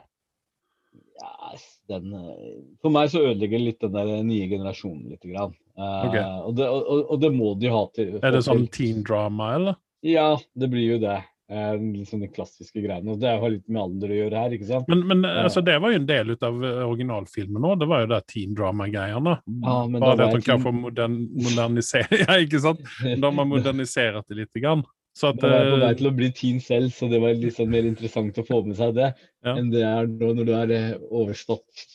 B: Ja, den, eh, for meg så ødelegger litt den der nye generasjonen litt. Grann. Okay.
A: Uh,
B: og, det, og, og det må de ha til.
A: Er det sånn teen drama, eller?
B: Ja, det blir jo det. Eh, liksom de klassiske greiene. Det har litt med alder å gjøre her, ikke sant?
A: Men, men altså, det var jo en del av originalfilmen òg. Det var jo det teen drama-greiene.
B: Ja,
A: Bare
B: da
A: det at de
B: jeg
A: kanskje modern, modernisere <laughs> Ja, ikke sant? De har modernisert det litt. Grann. Så at
B: Da var på vei
A: eh,
B: til å bli teen selv, så det var liksom mer interessant å få med seg det
A: Ja.
B: enn det er nå når du er eh, overstått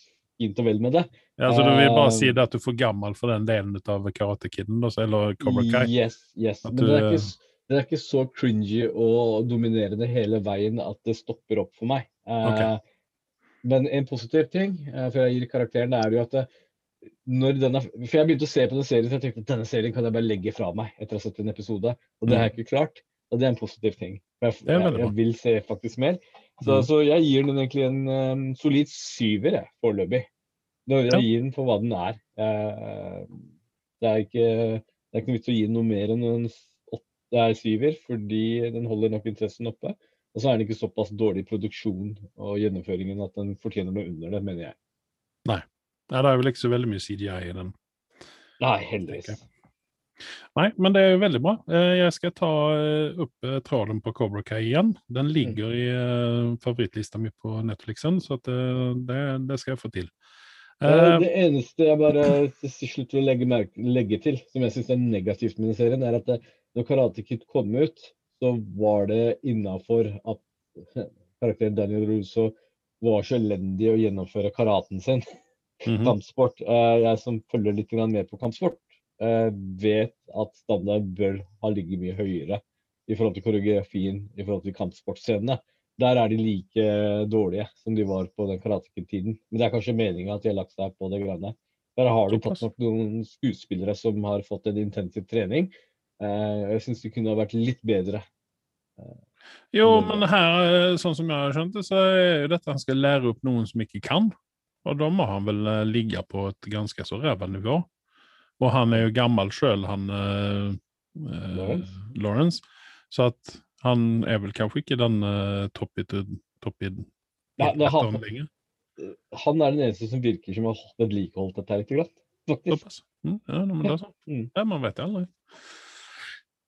B: fint og vel med det.
A: ja, så du vil bare
B: eh,
A: si det at du er for gammel for den delen av Karate Kid? eller Cobra Kai?
B: Yes, yes.
A: At
B: Men det er,
A: du-
B: ikke, det er ikke så cringy og dominerende hele veien at det stopper opp for meg.
A: Okay.
B: Men en positiv ting, for før jeg gir karakteren, det er jo at det, når denne, For jeg begynte å se på den serien, så jeg tenkte at denne serien kan jeg bare legge fra meg etter å ha sett en episode. Og det har jeg ikke klart. Og det er en positiv ting. For jeg,
A: Mm.
B: Jeg, jeg vil se faktisk mer. Så,
A: Mm.
B: så jeg gir den egentlig en um, solid syver jeg, foreløpig. Jeg gir den for hva den er. Jeg, det er ikke det er ikke noe vits å gi den noe mer enn en det er syver, fordi den holder nok interessen oppe. Og så er den ikke såpass dårlig produksjon og gjennomføringen at den fortjener noe under det, mener jeg.
A: Nei, det er vel ikke så veldig mye CDI i den.
B: Nei, heldigvis.
A: Nei, men det er jo veldig bra. Eh, Jeg skal ta eh, opp eh, tråden på Cobra Kai igjen. Den ligger i favorittlista mi på Netflixen, så det, det skal jeg få til.
B: Det eneste jeg bare til slutt vil legge, merke, legge til, som jeg syns er negativt med den serien, er at når Karate Kid kom ut, så var det innafor at karakteren Daniel Russo var så elendig å gjennomføre karaten sin.
A: mhm.
B: Kampsport. Eh, Jeg som følger litt med på kampsport, eh, vet at standard bør ha ligget mye høyere i forhold til koreografien, i forhold til kampsportscenene. Der er de like dårlige som de var på den karatekid-tiden. Men det er kanskje meninga at de har lagt seg på det greiene. Der har du tatt nok noen skuespillere som har fått en intensiv trening. Eh, Jeg syns det kunne ha vært litt bedre.
A: Jo, men her, eh, sånn som jeg har skjønt det, så er jo dette han skal lære opp noen som ikke kan. Og da må han vel eh, ligge på et ganske så ræva nivå. Og han er jo gammel sjøl, han eh, eh,
B: Lawrence?
A: Lawrence. Så at han er vel kanskje ikke den eh, toppid- toppid-
B: Nei, det har-
A: etteren lenger.
B: Han er den eneste som virker som har vedlikeholdt dette litt. Glatt, faktisk.
A: Mm, ja, men det er sånn.
B: Mm.
A: Ja, man vet aldri.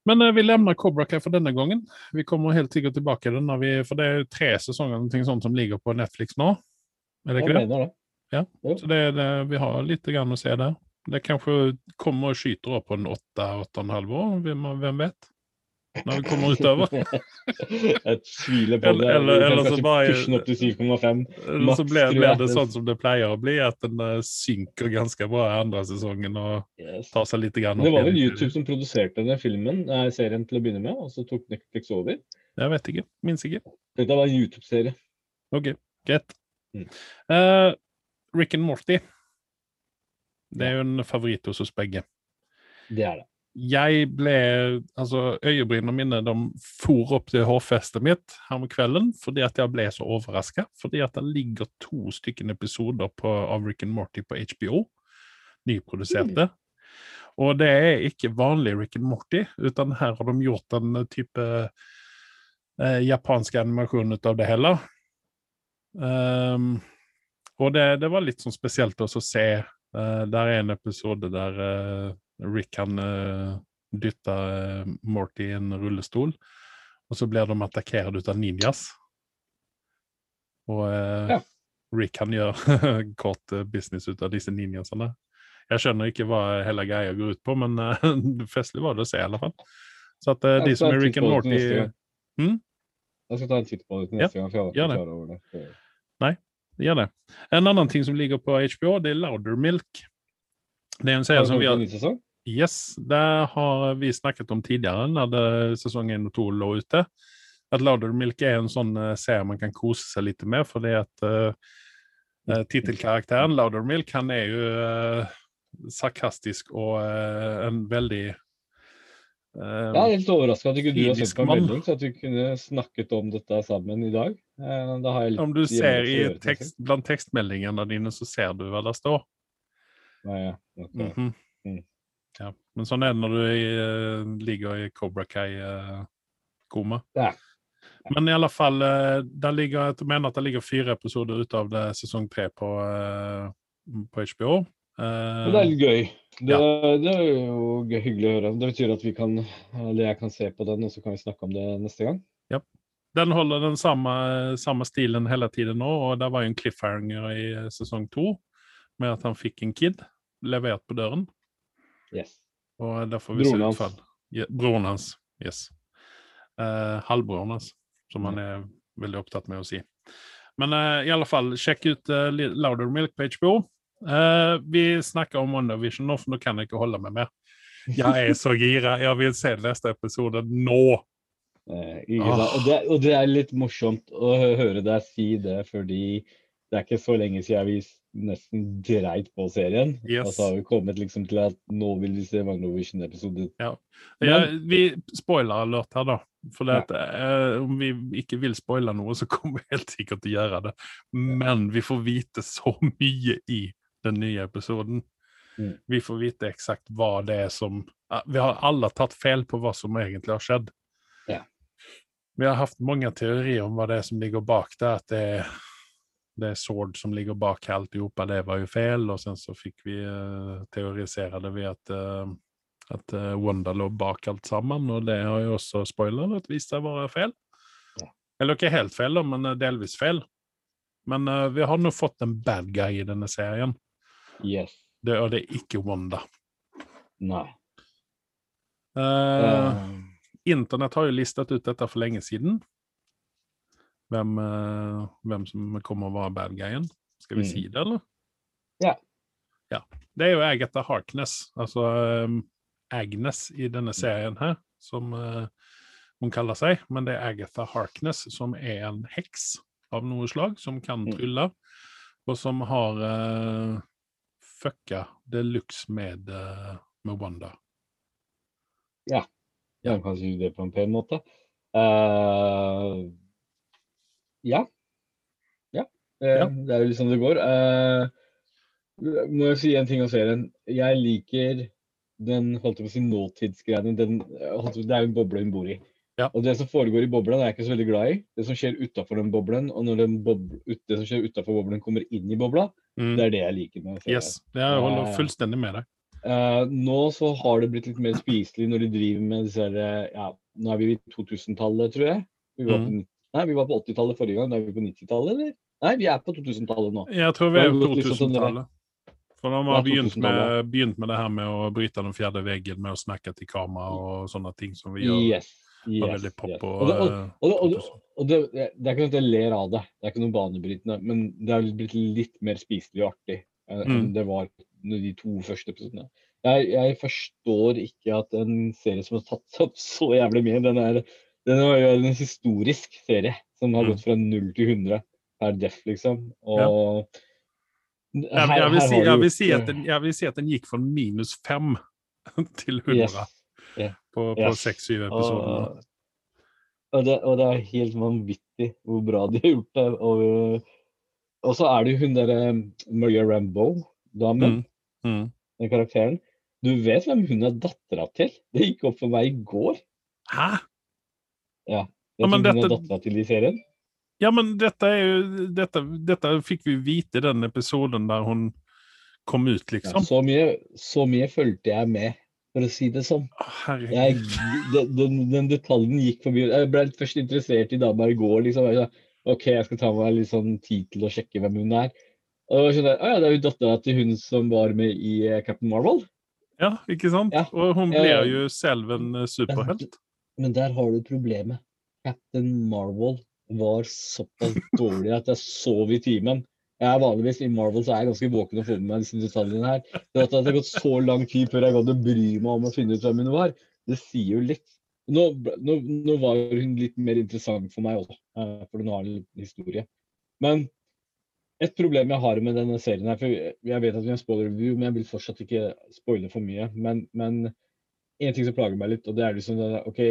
A: Men eh, vi lämnar Cobra Kai for denne gangen. Vi kommer helt sikkert tilbake til den, vi, for det er tre sesonger noe sånt som ligger på Netflix nå. Er det ikke det?
B: det.
A: Ja.
B: Jo.
A: Så det, er det, vi har litt grann å se der. Det kanskje kommer og skyter opp på en åtte, åtte og en halv år, hvem, hvem vet? Når vi kommer utover. <laughs>
B: Jeg tviler på det.
A: eller- eller så bare-
B: opp til 7,5.
A: Eller så blir, blir det sånn som det pleier å bli, at den eh, synker ganske bra i andre sesongen og tar seg litt opp.
B: Det var vel YouTube som produserte den filmen, nei, serien til å begynne med, og så tok Netflix over.
A: Jeg vet ikke. Minst ikke.
B: Dette var en YouTube-serie.
A: Ok, greit.
B: Mm.
A: Eh, Rick and Morty. Det er jo en favoritt hos oss begge.
B: Det er det.
A: Jeg ble Altså, øyebrynene mine de for opp til hårfestet mitt her om kvelden fordi at jeg ble så overraska. Fordi at det ligger to stykker episoder på, av Rick and Morty på HBO. Nyproduserte. Og det er ikke vanlig Rick and Morty, utan her har de gjort en type eh, japansk animasjon ut av det hele. Um, og det, det var litt sånn spesielt også å se. Uh, der er en episode der eh, Rick kan uh, dytte eh, Morty i en rullestol, og så blir de attakkert av ninjas. Og eh,
B: Ja.
A: Rick kan gjøre <laughs> kort eh, business ut av disse ninjasene. Jeg skjønner ikke hva hele greia går ut på, men eh, <laughs> festlig var det å se, i alle fall. Så at eh, de som er Rick and Morty
B: hmm?
A: Mm?
B: Jeg skal ta en titt på det neste
A: Ja,
B: gang, for jeg har
A: gjør
B: ikke
A: det.
B: over det. Nei,
A: Gjør det. En annen ting som ligger på HBO, det er Loudermilk. Det er en serie som vi har? Yes, det har vi snakket om tidligere, når sesong 1 og 2 lå ute. At Loudermilk er en sånn eh, serie man kan kose seg litt med, fordi at uh, tittelkarakteren Loudermilk, han er jo uh, sarkastisk og uh, en veldig uh,
B: Jeg er litt overraska at ikke du har sendt meg melding, så at vi kunne snakket om dette sammen i dag. Uh, Da
A: Om du ser i tekst, blant tekstmeldingene dine, så ser du hva det står.
B: Nei, ja. ok.
A: Mhm.
B: Mm.
A: Ja. Men sånn er det når du eh, ligger i Cobra Kai-koma.
B: Ja.
A: Men i alle fall, eh, der ligger, jeg mener at det ligger fire episoder ut av det sesong tre på, eh, på HBO. Eh,
B: det er litt gøy. Det,
A: Ja.
B: det er jo gøy, hyggelig å høre. Det betyr at vi kan, eller jeg kan se på den, og så kan vi snakke om det neste gang.
A: Den holder den samme, samme stilen hele tiden nå, og det var jo en cliffhanger i eh, sesong to med at han fikk en kid levert på døren.
B: Yes.
A: Og der får vi
B: Broren hans.
A: Ja, broren hans, yes. Uh, halvbroren hans, som han er veldig opptatt med å si. Men uh, i alle fall, sjekk ut uh, Louder Milk på HBO. Uh, vi snakker om WonderVision nå, for nå kan jeg ikke holde meg mer. Jeg er så <laughs> gira. Jeg vil se neste episode nå.
B: Uh, oh. og, det, og det er litt morsomt å høre deg si det, fordi det er ikke så lenge siden vi nesten dreit på serien.
A: Yes.
B: Og så har vi kommet liksom til at nå vil vi se Magnovision-episoden.
A: Ja,
B: ja.
A: vi spoiler alert her, da. For det at, eh, om vi ikke vil spoile noe, så kommer vi helt sikkert til å gjøre det. Men vi får vite så mye i den nye episoden.
B: Mm.
A: Vi får vite eksakt hva det er som Vi har alle tatt feil på hva som egentlig har skjedd.
B: Ja.
A: Vi har hatt mange teorier om hva det er som ligger bak det. At det er, det Sword som ligger bak alltihopa. Det var jo feil. Og sen så fikk vi uh, teorisere det ved at, uh, at uh, Wanda lå bak alt sammen. Og det har jo også spoiler vist seg å være feil.
B: Ja.
A: Eller ikke helt feil, da, men delvis feil. Men vi har nå fått en bad guy i denne serien.
B: Yes.
A: Det, og det er ikke Wanda.
B: Nei.
A: Uh, Internett har jo listet ut dette for lenge siden. Hvem, uh, hvem som kommer å være bad guyen. Skal vi mm. si det, eller?
B: Ja.
A: ja. Det er jo Agatha Harkness, altså um, Agnes i denne serien her, som uh, hun kaller seg. Men det er Agatha Harkness, som er en heks av noe slag, som kan mm. trylle, og som har uh, fucka de luxe med, med Wanda.
B: Ja. Ja, kan si det på en pen måte. Uh, ja. Ja. Uh, ja. Det er jo litt sånn det går. Uh, må jeg si en ting om serien. Jeg liker den holdt jeg på å si nåtidsgreiene. Det er jo en boble hun bor i.
A: Ja.
B: Og det som foregår i boblen, er jeg ikke så veldig glad i. Det som skjer utafor den boblen, og når den boble, det som skjer utafor boblen, kommer inn i bobla, mm. det er det jeg liker med
A: serien. Yes, jeg holder fullstendig med deg.
B: Uh, nå så har det blitt litt mer spiselig når de driver med disse her, ja, Nå er vi i 2000-tallet, tror jeg. Vi var, mm. Nei, vi var på 80-tallet forrige gang. Nå er vi på 90-tallet, eller? Nei, vi er på 2000-tallet nå.
A: Jeg tror vi er på 2000-tallet. For da har begynt med, begynt med, det her med å bryte den fjerde veggen med å snakke til kamera og sånne ting som vi gjør.
B: Yes, yes, yes. Og, og, og, og det, det, er ikke noe at jeg ler av det, det er ikke noe banebrytende, men det har blitt litt mer spiselig og artig enn mm. det var de to første episodene. Jeg, jeg, forstår ikke at en serie som har tatt opp så jævlig mye Den er, den var jo en historisk serie som har mm. gått fra 0 til 100 per def, liksom. Og
A: her, jeg, vil si, jeg, vil si den, jeg, vil si, at den, gikk fra minus 5 <laughs> til 100 yes. yeah. på, på yes. 6-7 episoder. Og,
B: og, det, og, det, er helt vanvittig hvor bra de har gjort det. Og, og så er det jo hun derre Maria Rambo-damen, mm. mm. den karakteren. Du vet hvem hun er dattera til? Det gikk opp for meg i går.
A: Hæ?
B: Ja. Jeg ja, men dette... dattera til i serien?
A: Ja, men dette er jo Dette, dette fikk vi vite i den episoden der hun kom ut, liksom.
B: Ja, så, mye, så mye fulgte jeg med, for å si det sånn. Jeg, den, den, detaljen gikk forbi. Jeg ble først interessert i dama i går. liksom. OK, jeg skal ta meg litt sånn tid til å sjekke hvem hun er. Og skjønner, ah, ja, Det er jo dattera til hun som var med i eh, Captain Marvel.
A: Ja, ikke sant? Ja. Og hun blir jo selv en eh, superhelt.
B: Men der har du problemet. Captain Marvel var såpass dårlig at jeg sov i timen. Jeg er vanligvis I Marvel så er jeg ganske våken og får med meg disse detaljene her. Det at det har gått så lang tid før jeg gadd å bry meg om å finne ut hvem hun var, det sier jo litt. Nå, nå, nå var hun litt mer interessant for meg også, eh, for hun har en historie. Men et problem jeg har med denne serien her, for jeg vet at vi har spoiler-review, men jeg vil fortsatt ikke spoile for mye. Men, men en ting som plager meg litt, og det er liksom det, OK,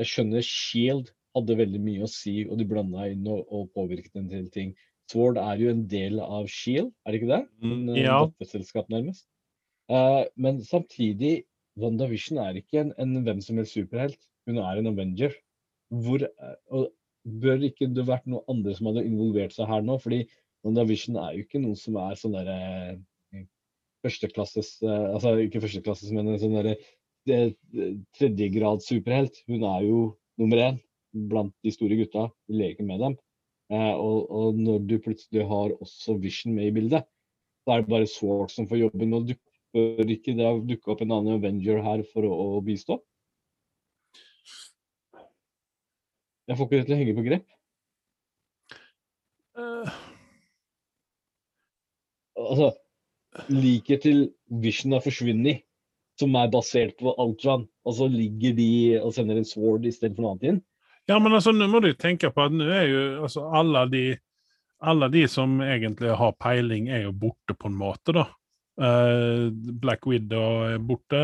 B: jeg skjønner Shield hadde veldig mye å si, og de blanda inn og, og påvirket en del ting. Sword er jo en del av Shield, er det ikke det?
A: Mm, en, ja.
B: Datterselskap, nærmest. Uh, men samtidig, WandaVision er ikke en, en hvem som helst superhelt. Hun er en Avenger. Hvor, uh, og bør ikke det vært noen andre som hadde involvert seg her nå? fordi WandaVision er jo ikke noe som er sånn derre eh, førsteklasses eh, Altså ikke førsteklasses, men en sånn derre eh, tredjegrads superhelt. Hun er jo nummer én blant de store gutta. Du leker med dem. og, og, når du plutselig har også Vision med i bildet, så er det bare Swart som får jobben. Og dukker ikke det dukke opp en annen Avenger her for å, å bistå? Jeg får ikke det til å henge på grep. Uh altså, liker til Vision har forsvunnet, som er basert på Ultron, og så ligger de og sender en sword istedenfor noe annet inn.
A: Ja, men altså, nå må du tenke på at nå er jo altså, alle de alle de som egentlig har peiling, er jo borte på en måte, da. Uh, Black Widow er borte.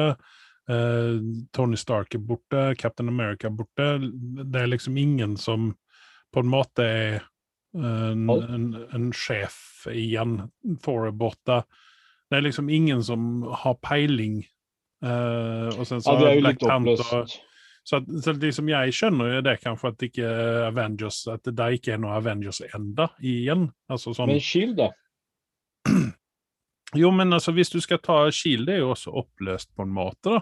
A: Uh, Tony Stark er borte. Captain America er borte. Det er liksom ingen som på en måte er en, en, en sjef igjen. Thor er borte. Det er liksom ingen som har peiling. Uh, og sen så
B: ja, Black Panther
A: Så, at, så liksom jeg skjønner jo det kanskje at ikke Avengers At det ikke er noe Avengers enda igjen. Altså sånn
B: Men Shield, da?
A: Jo, men altså, hvis du skal ta Shield, det er jo også oppløst på en måte, da.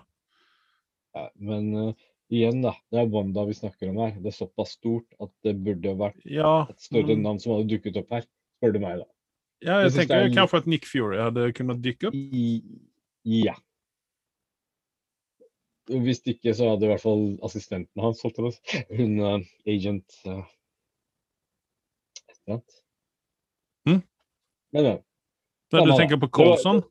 B: Ja, men uh, igjen, da. Det er Wanda vi snakker om her. Det er såpass stort at det burde vært
A: Ja,
B: et større
A: men...
B: navn som hadde dukket opp her, spør du meg, da.
A: ja
B: Jeg
A: jeg tenker
B: en...
A: kanskje at Nick Fury hadde kunnet dykke opp.
B: I, ja. Hvis ikke, så hadde i hvert fall assistenten hans, holdt jeg på hun uh, agent uh, et.
A: Mm.
B: Men ja.
A: Men du tenker på Colson?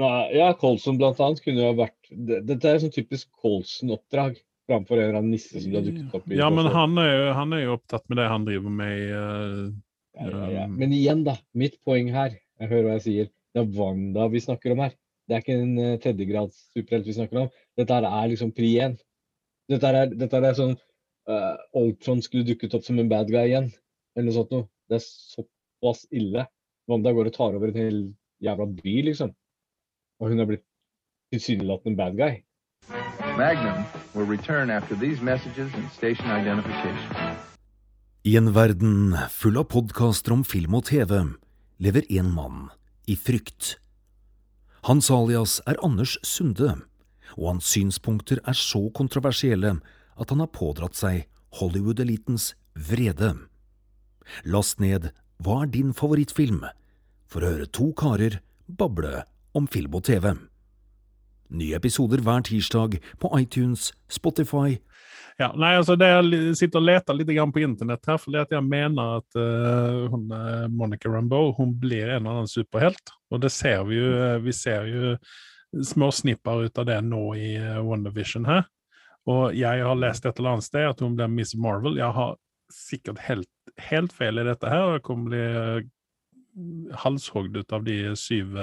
B: Nei, ja, Colson blant annet kunne jo ha vært det- Dette er sånn typisk Colson-oppdrag framfor en eller annen nisse som du har dukket opp i.
A: Ja, men han er, jo, han er jo opptatt med det han driver med i uh,
B: Ja, ja, ja.
A: um,
B: Men igjen, da. Mitt poeng her, jeg hører hva jeg sier, det er Wanda vi snakker om her. Det er ikke en uh, tredjegrads superhelt vi snakker om. Dette her er liksom pri én. Dette her er, dette her er sånn uh, Ultron skulle dukket opp som en bad guy igjen, eller noe sånt noe. Det er såpass ille. Wanda går og tar over en hel jævla by, liksom. Og hun er blitt tilsynelatende en bad guy.
C: Magnum will return after these messages and station identification.
D: I en verden full av podkaster om film og TV lever en mann i frykt. Hans alias er Anders Sunde, og hans synspunkter er så kontroversielle at han har pådratt seg Hollywood-elitens vrede. Last ned Hva er din favorittfilm? for å høre to karer bable om film og TV. Nye episoder hver tirsdag på iTunes, Spotify
A: Ja, nei, altså det jeg sitter og leter litt på internett her, fordi at jeg mener at uh, hun, eh, Monica Rambeau hun blir en eller annen superhelt. Og det ser vi jo. eh, Vi ser jo små snipper ut av det nå i WonderVision her. Og jeg har lest et eller annet sted at hun blir Miss Marvel. Jeg har sikkert helt, helt feil i dette her, jeg kommer bli halshogd ut av de syv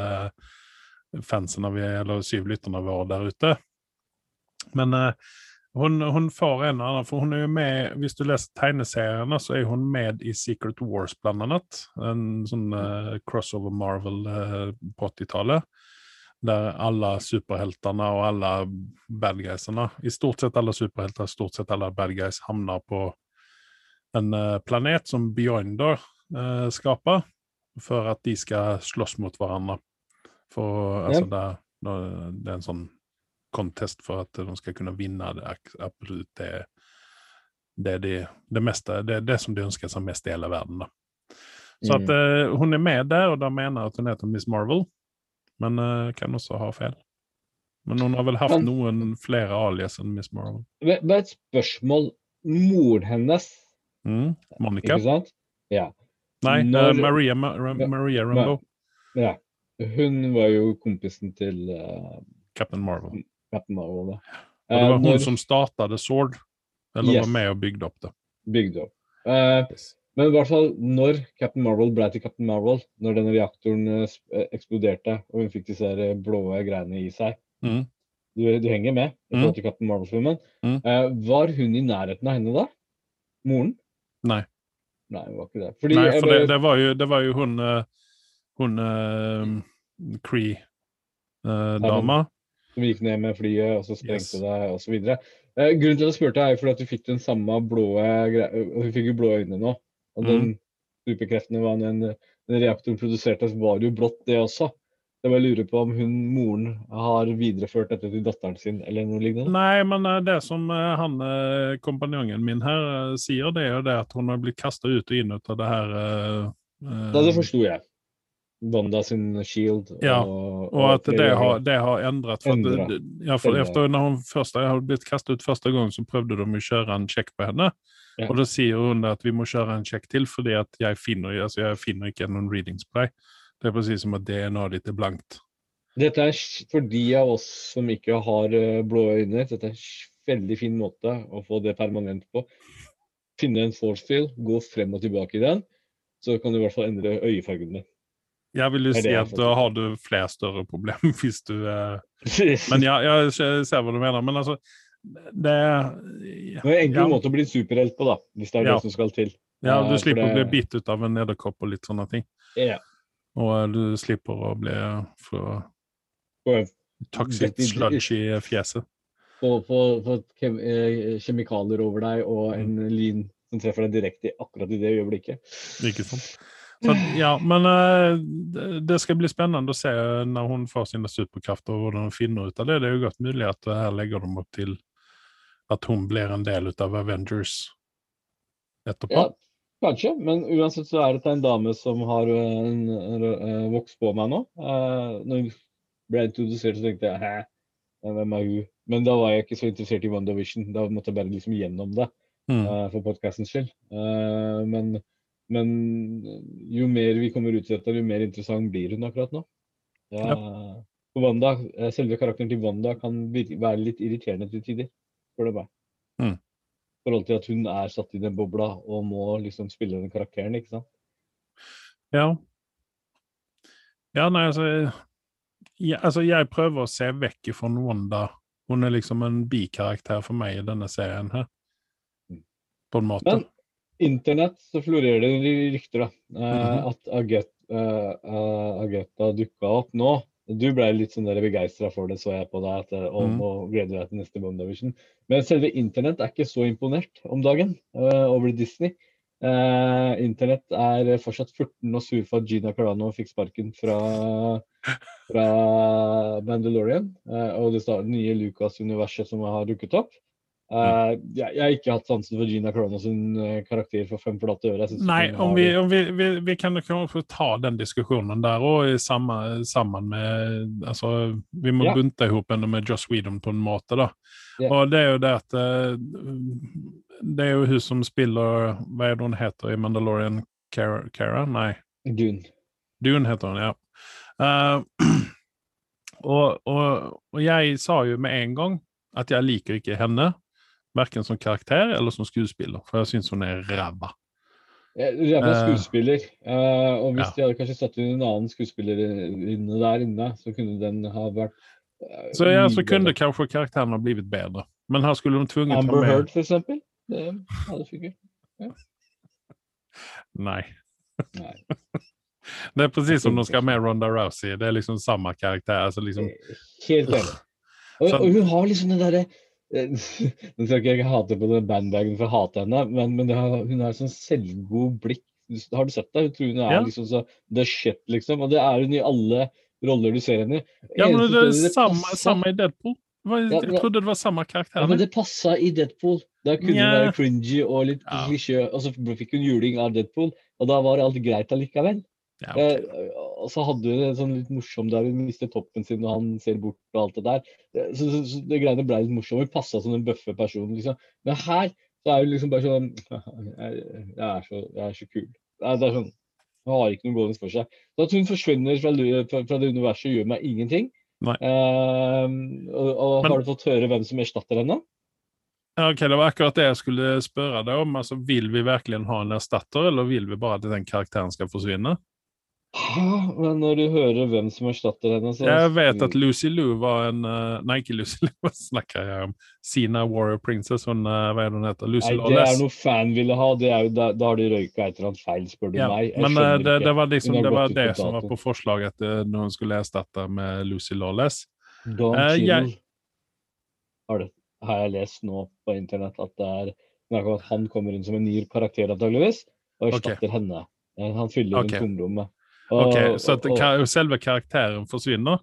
A: fansene vi, eller syv lytterne våre der ute. Men eh, hun, hun får en annen, for hun er jo med, hvis du leser tegneseriene, så er hun med i Secret Wars blant annet. En sånn uh, crossover Marvel eh, på 80-tallet. Der alle superheltene og alle bad guysene, i stort sett alle superhelter, stort sett alle bad guys, havner på en uh, planet som Beyonder uh, skaper, for at de skal slåss mot hverandre. For altså, det, det er en sånn contest for at de skal kunne vinne det, absolutt det, det, de, det, meste, det, det som de ønsker seg mest i hele verden. Da. Så at eh, hun er med der, og da mener jeg at hun heter Miss Marvel, men eh, kan også ha feil. Men hun har vel hatt
B: Men-
A: noen flere alias enn Miss Marvel.
B: Bare et spørsmål. Moren hennes,
A: Mm. Monica?
B: ikke sant? Ja.
A: Nei,
B: Når, uh,
A: Maria, Ma Ra Maria Rambo.
B: ja. Hun var jo kompisen til uh,
A: Captain Marvel.
B: Captain Marvel. da.
A: Og det
B: Eh,
A: var hun
B: når-
A: som startet Sword, eller
B: Yes.
A: var med og bygde opp det.
B: bygde opp. Eh, men i hvert fall når Captain Marvel ble til Captain Marvel, når den reaktoren eh, eksploderte og hun fikk disse blå greiene i seg
A: Mm.
B: Du, du henger med i
A: Mm.
B: forhold til Captain Marvel-filmen.
A: Mm.
B: Uh, var hun i nærheten av henne da? Moren?
A: Nei.
B: Nei, hun var ikke det. Fordi,
A: Nei, for det, det, var jo, det var jo hun Hun uh, Cree-dama.
B: Som gikk ned med flyet, og så sprengte
A: Yes.
B: det, osv. Eh, grunnen til at jeg spurte, er jo fordi at du fikk den samme blå du fikk jo blå øyne nå. Og den superkreftene var den, den reaktoren produserte, så var det jo blått, det også. Jeg bare lurer på om hun, moren har videreført dette til datteren sin, eller noe lignende.
A: Nei, men eh, det som eh, han eh, kompanjongen min her eh, sier, det er jo det at hun har blitt kasta ut og inn ut av det her eh, eh,
B: Da det forsto jeg. Wanda sin shield.
A: Ja,
B: og,
A: Og at det har, det har endret. For,
B: endret.
A: Det- ja,
B: for
A: efter når hun først har blitt kastet ut første gang, så prøvde de å kjøre en sjekk på henne.
B: Ja.
A: Og da sier hun at vi må kjøre en sjekk til, fordi at jeg finner, altså, jeg finner ikke noen readings på deg. Det er precis som at DNA ditt er blankt.
B: Dette er for de av oss som ikke har eh, blå øyne. Dette er en veldig fin måte å få det permanent på. Finne en force field, gå frem og tilbake i den, så kan du i hvert fall endre øyefargen din.
A: Jag vil
B: jo
A: si
B: at
A: då har du flere større problemer <laughs> hvis du, eh, <laughs> men ja, jeg ser hva du mener. Men altså, det ja,
B: Det er en enkel
A: ja,
B: måte å bli superhelt på, da, hvis det er
A: Ja.
B: det som skal til.
A: ja, du
B: för
A: slipper
B: det-
A: bli bitt av en edderkopp og litt sånne ting.
B: Ja.
A: Och eh, du slipper å bli fra
B: Og
A: toxic sludge i fjeset.
B: få, kem, eh, kjemikalier over deg og en lin som treffer deg direkte akkurat i det øyeblikket.
A: Ikke sant? Så, ja, men eh, det, det skal bli spennende å se når hun får sine superkrefter og hvordan hun finner ut av det. Det er jo godt mulig at her legger de opp til at hun blir en del av Avengers etterpå.
B: Ja, kanskje, men uansett så er dette en dame som har eh, en, en, eh, vokst på meg nå. Uh, når hun ble introdusert, så tenkte jeg hæ, hvem er hun? Men da var jeg ikke så interessert i WandaVision. Da måtte jeg bare liksom gjennom det
A: Mm.
B: uh, for podkastens skyld. Uh, men, men jo mer vi kommer ut i dette, jo mer interessant blir hun akkurat nå. Ja, for Wanda, eh, Selve karakteren til Wanda kan være litt irriterende til tider, spør du meg.
A: Mm.
B: I forhold til at hun er satt i den bobla og må liksom spille den karakteren, ikke sant.
A: Ja. Ja, nei, altså jeg, altså jeg prøver å se vekk fra Wanda. Hun er liksom en bikarakter for meg i denne serien her.
B: Mm.
A: På en måte.
B: Men internett så florerer det rykter, da. mm
A: -hmm.
B: At Aget, uh, eh, dukka opp nå. Du ble litt sånn begeistra for det, så jeg på deg. At, eh, og
A: mm.
B: og gleder deg til neste WandaVision. Men selve internett er ikke så imponert om dagen uh, over Disney. Uh, internett er fortsatt 14 og sur for at Gina Carano fikk sparken fra, fra Mandalorian. Uh, og det det nye Lucas-universet som har dukket opp. Eh, jeg, jeg har ikke hatt sansen for Gina Corona sin eh, karakter for fem forlatte øre.
A: Nei, om vi, om vi, vi, vi kan jo få ta den diskusjonen der òg, sammen med altså, Vi må
B: Ja.
A: bunte ihop henne med Joss Weedon på en måte, da.
B: Ja.
A: Og det er jo det at eh, Det er jo hun som spiller Hva er det hun heter i Mandalorian? Cara? Cara? Nei.
B: Dune.
A: Dune heter hun, ja. Uh, <clears throat> og, og, og jeg sa jo med en gang at jeg liker ikke henne. Verken som karakter eller som skuespiller, for jeg syns hun er ræva.
B: Ræva
A: Eh,
B: skuespiller. Uh, og hvis
A: ja.
B: de hadde kanskje satt inn en annen skuespiller inne der inne, så kunne den ha vært uh,
A: Så ja, så
B: kunne
A: kanskje
B: bedre.
A: ha blitt bedre. Men her skulle de tvunget ha
B: Amber
A: med...
B: Heard, for eksempel. Det hadde funket.
A: Ja.
B: Nei.
A: Det er precis som de skal med Ronda Rousey. Det er liksom samme karakter. Altså liksom...
B: Helt enig. Og, og hun har liksom den derre <laughs> Nå skal ikke jeg hate på den bandbagen for å hate henne, men, men har, hun har sånn selvgod blikk. Har du sett det? Hun tror hun er
A: Ja.
B: liksom så the shit, liksom. Og det er hun i alle roller du ser henne i.
A: Ja, men det er
B: samme,
A: samme
B: passer-
A: i Deadpool. Vad-
B: Ja, men, jeg
A: trodde det var samme karakter.
B: Ja, men det passa i Deadpool. Da kunne
A: hun
B: hun være cringy og litt
A: Ja.
B: klisjé, og så fikk hun juling av Deadpool, og da var alt greit allikevel.
A: Ja, okay.
B: Eh, og så hadde hun en sånn litt morsom der hun mister toppen sin og han ser bort og alt det der. Eh, Så, så, så det greiene ble litt morsomt. Hun passa som den bøffe personen, liksom. Men her så er hun liksom bare sånn <laughs> Jeg, jeg, er, så, jeg er så kul. Det er, det er sånn Hun har ikke noe gående for seg. Så at hun forsvinner fra, fra, fra det universet, gjør meg ingenting. Eh, og, og
A: Men-
B: har du fått høre hvem som erstatter henne?
A: Ok, det var akkurat det jeg skulle spørre deg om. Altså, Vil vi virkelig ha en erstatter eller vil vi bare at den karakteren skal försvinna?
B: Men når du hører hvem som erstatter henne, så
A: Jeg vet at Lucy Liu var en... Nei, ikke Lucy Liu. <laughs> hva snakker jeg om? Sina Warrior Princess. hun, hva er det hun heter? Lucy
B: Nei, det
A: Lawless.
B: er noe fan ville ha. Det jo, da, da har de røyka et eller annet feil, spør du
A: Ja,
B: meg. Jeg
A: men eh, det, det var, liksom, det, var det som var på forslaget når hun skulle erstatte med Lucy Lawless.
B: Don
A: Eh, jeg-
B: har, det, har jeg lest nå på internett at det er at han kommer inn som en ny karakter, antageligvis, og
A: erstatter
B: erstatter henne. Eh, Han fyller okay. tomrommet. Og-
A: så at,
B: og- og-
A: karakteren forsvinner,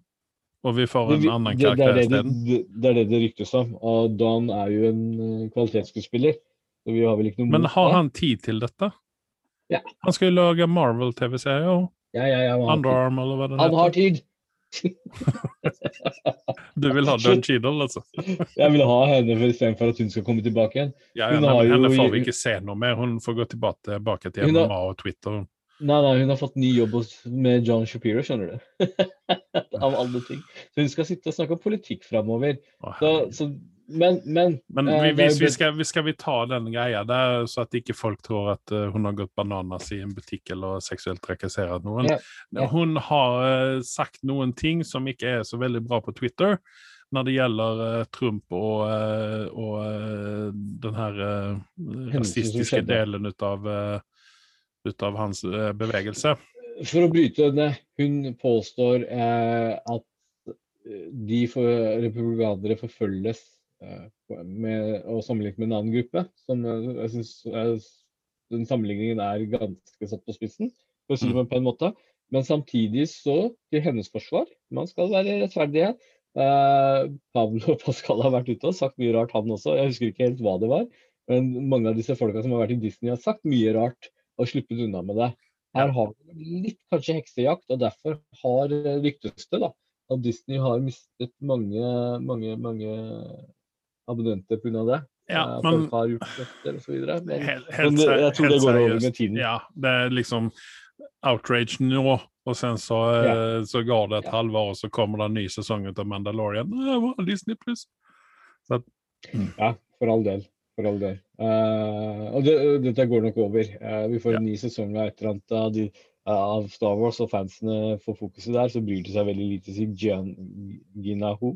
A: og vi får en
B: det,
A: annan
B: det, det,
A: karaktär
B: er det, det, er det det ryktes om. Og Don er jo en eh, kvalitetsskuespiller, vi har vel ikke noe
A: Men har han tid til dette?
B: Ja.
A: Han skal jo lage Marvel-tv-serier
B: Ja, ja, ja.
A: Underarm eller hva det er.
B: han har tid!
A: Du vil ha Don Cheadle altså? <laughs>
B: Jeg vil ha henne for istedenfor at hun skal komme tilbake igjen.
A: Ja,
B: Hun
A: ja,
B: har
A: men henne får vi ikke se noe mer. Hun får gå tilbake til
B: Hun har-
A: MMA og Twitter.
B: Nei, nei, hun har fått ny jobb hos, med John Shapiro, skjønner du. <laughs> Av alle ting. Så hun skal sitte og snakke om politikk framover. Men, men
A: Men
B: eh,
A: vi, vi, vi,
B: skal,
A: ska, vi, ska vi ta den greia der, så at ikke folk tror at hun har gått bananas i en butikk eller seksuelt trakassert noen?
B: Ja, ja.
A: Hun har sagt noen ting som ikke er så veldig bra på Twitter når det gjelder eh, Trump og, eh, och eh, den her rasistiske delen
B: ut
A: delen utav, eh, utav hans eh, bevegelse.
B: For å bryte det, hun påstår eh, at eh, de for, republikanere forfølges med, og sammenlignet med en annen gruppe. Som jeg syns den sammenligningen er ganske satt på spissen, for å si det på en måte. Men samtidig så, til hennes forsvar, man skal være rettferdige. Eh, Pablo <laughs> Pascal har vært ute og sagt mye rart, han også. Jeg husker ikke helt hva det var. Men mange av disse folka som har vært i Disney, har sagt mye rart og sluppet unna med det. Her har vi litt kanskje heksejakt, og derfor har eh, ryktes det da, at Disney har mistet mange, mange, mange abonnenter pga. det.
A: Ja,
B: Eh,
A: men
B: Folk har gjort dette osv. Men,
A: helt,
B: men
A: helt,
B: det- jeg tror det går over med tiden.
A: Ja, det er liksom outrage nå, og sen så, ja. så går det et
B: Ja.
A: halvår, og så kommer det en ny sesong av Mandalorian. Disney pluss.
B: Ja, for all del. For all del. Uh, og det, dette går nok over. Uh, vi får
A: Ja.
B: en ny sesong av et eller annet av, de, av Star Wars, og fansene får fokuset der. Så bryr det seg veldig lite til Gian, Gina Ho.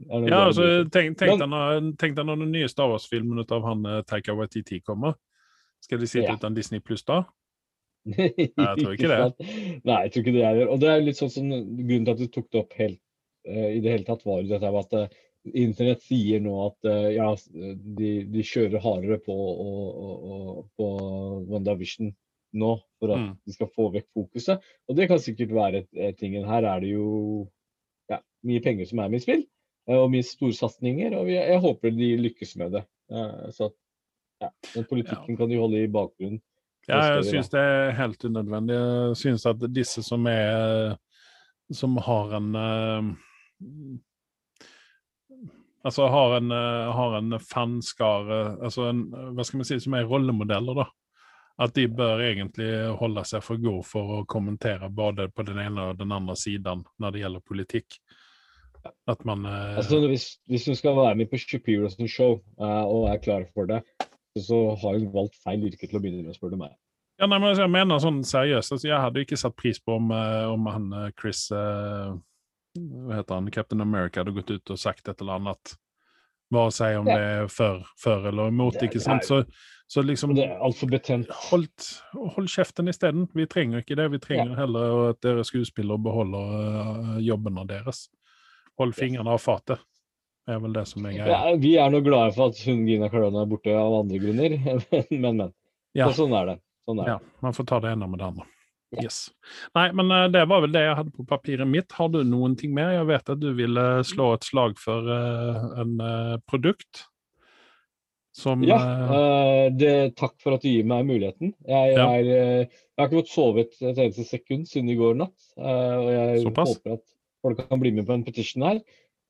B: Det noe
A: Ja, altså, tenk, tenk, deg tenk deg når den nye Star Wars-filmen av han eh, Taika Waititi kommer. Skal de sitte
B: Ja.
A: uten Disney pluss da?
B: jeg
A: tror ikke det.
B: Nei, jeg tror ikke det heller. Og det er litt sånn som grunnen til at du tok det opp helt uh, i det hele tatt, var jo dette med at Internett sier nå at eh, ja, de, de kjører hardere på, og, og, og, på WandaVision nå for at
A: Mm.
B: de skal få vekk fokuset. Og det kan sikkert være eh, tingen. Her er det jo ja, mye penger som er med i spill, eh, og mye storsatsinger. Og vi, jeg håper de lykkes med det. Så ja, den politikken kan de holde i bakgrunnen.
A: Ja, jeg syns det er helt unødvendig. Jeg syns at disse som er Som har en eh, Altså har en, eh, har en fanskare altså en, Hva skal vi si, som er rollemodeller, da. At de bør egentlig holde seg for gode for å kommentere både på den ene og den andre siden når det gjelder politikk. At man eh,
B: Altså, hvis, hvis hun skal være med på Shapiro sin show eh, og er klar for det, så, har hun valgt feil yrke til å begynne med, spør du meg.
A: Ja, nei, men altså, jeg mener sånn seriøst. Altså, jeg hadde ikke satt pris på om, om han Chris eh, Hva heter han? Captain America hadde gått ut og sagt et eller annet. Bare si om
B: Ja.
A: det er for, for eller imot,
B: Det-
A: ikke sant? Så, så liksom
B: Det er altfor betent.
A: Holdt, hold kjeften isteden. Vi trenger ikke det. Vi trenger heller at dere skuespillere beholder uh, jobbene deres. Hold fingrene av fatet. Det er vel det som er greia.
B: Ja, vi er nå glade for at hun Gina Carano er borte av andre grunner, <laughs> men, men.
A: Ja.
B: Så sånn er det. Sånn er det.
A: Ja, man får ta det ene med det andre.
B: Ja.
A: Yes. Nei, men eh, det var vel det jeg hadde på papiret mitt. Har du noen ting mer? Jeg vet at du ville slå et slag for uh, en uh, produkt som
B: Ja,
A: eh,
B: det, takk for at du gir meg muligheten. Jeg,
A: Ja.
B: er, jeg har ikke fått sovet et eneste sekund siden i går natt. og jeg
A: Såpass?
B: håper at folk kan bli med på en petition her.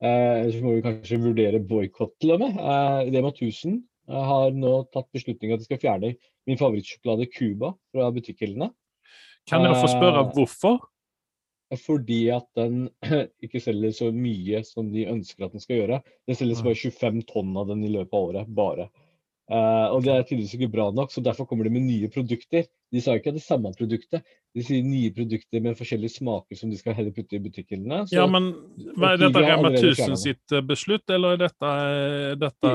B: Ellers må vi kanskje vurdere boikott til og med. Rema 1000 eh, har nå tatt beslutning at de skal fjerne min favorittsjokolade Cuba fra butikkhyllene.
A: Kan jeg få spørre
B: eh,
A: hvorfor?
B: Fordi at den <clears throat> ikke selger så mye som de ønsker at den skal gjøre. Det selges bare 25 tonn av den i løpet av året. bare. Uh, og det er tydeligvis ikke bra nok, så derfor kommer de med nye produkter. De sa ikke det samme produktet, de sier nye produkter med forskjellige smaker som de skal heller putte i butikkhyllene.
A: Ja, men hva er dette Rema 1000 sitt eh, beslutt, eller er dette, dette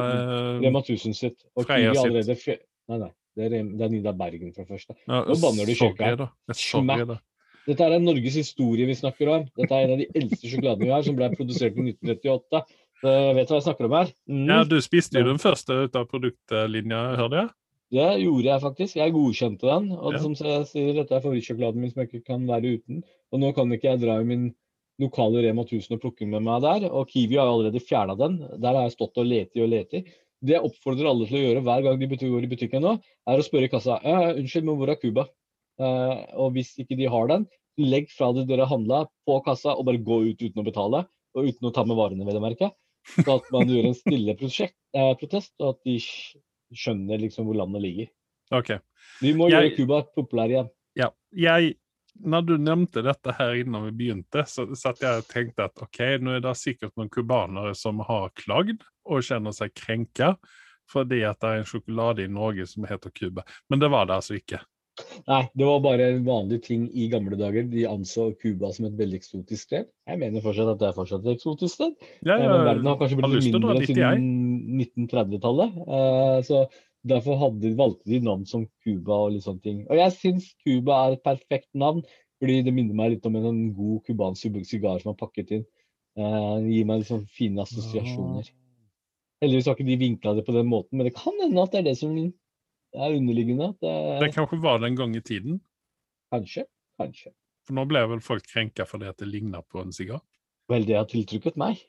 B: Rema 1000 sitt. Og
A: Freia sitt.
B: Nei, nei. Det er, det er Nida Bergen fra første.
A: ja,
B: nå banner du.
A: Sorry,
B: Smack. Dette er Norges historie vi snakker om. Dette er en av de eldste sjokoladene vi har, som ble produsert i 1938. Så jeg vet hva jeg snakker om her. Mm.
A: Ja, du spiste jo den første ut av produktlinja, hørte jeg?
B: Det gjorde jeg faktisk. Jeg godkjente den. Og
A: Ja.
B: som jeg sier, dette er favorittsjokoladen min som jeg ikke kan være uten. Og nå kan ikke jeg dra i min lokale Rema 1000 og plukke med meg der. Og Kiwi har allerede fjerna den. Der har jeg stått og leti og leti. Det jeg oppfordrer alle til å gjøre hver gang de går i butikken nå, er å spørre i kassa ja, unnskyld, men hvor er Cuba? Eh, og hvis ikke de har den, legg fra det dere handla på kassa og bare gå ut uten å betale. Og uten å ta med varene, vil jeg merke. Så at man gjør en stille prosjekt, eh, protest, og at de skjønner liksom hvor landet ligger.
A: OK.
B: Vi må
A: Jeg-
B: gjøre Cuba populær igjen.
A: Ja. Jeg, når du nevnte dette her innan vi begynte, så satt jeg og tenkte at ok, nå er det sikkert noen cubanere som har klagd og kjenner seg krenka fordi at det er en sjokolade i Norge som heter Cuba. Men det var det altså ikke.
B: Nei, det var bare en vanlig ting i gamle dager. De anså Cuba som et veldig eksotisk sted. Jeg mener fortsatt at det er fortsatt et eksotisk sted.
A: Ja,
B: ja, Men verden har kanskje blitt
A: dra
B: mindre siden 1930-tallet. Eh, Så derfor hadde, valgte de navn som Cuba og litt sånne ting. Og jeg syns Cuba er et perfekt navn, fordi det minner meg litt om en, en god cubansk sigar som er pakket inn. Uh, Det gir meg liksom fine assosiasjoner. Heldigvis har ikke de vinkla det på den måten, men det kan hende at det er det som er underliggende. Det
A: Det kanskje var det en gang i tiden.
B: Kanskje. Kanskje.
A: For nå ble vel folk krenka fordi at det ligner på en sigar.
B: Vel, det har tiltrukket meg.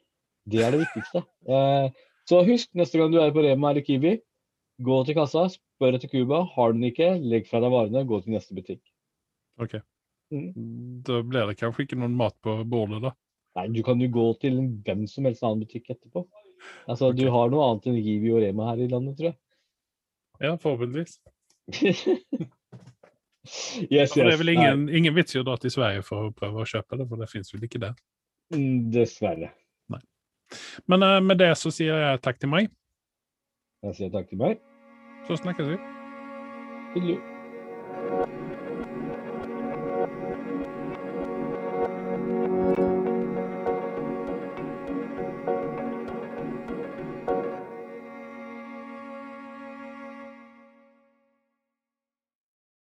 B: Det er det viktigste. Uh, så husk, neste gang du er på Rema eller Kiwi, gå til kassa, spør etter Cuba. Har du den ikke, legg fra deg varene, gå til neste butikk.
A: Ok.
B: Mm.
A: Da blir det kanskje ikke noen mat på bordet, da.
B: Nei, du kan jo gå til hvem som helst annen butikk etterpå. Altså, Du har noe annet enn Rivi og Rema her i landet, tror jeg.
A: Ja, forhåpentligvis. <laughs>
B: yes,
A: yes, det er vel ingen, ingen vits i å dra til Sverige for å prøve å kjøpe det, for det fins vel ikke der.
B: Nei, mm, dessverre.
A: Men uh, med det så sier jeg takk til meg,
B: jeg sier takk til meg.
A: Så snakkes vi.
B: Tudelu.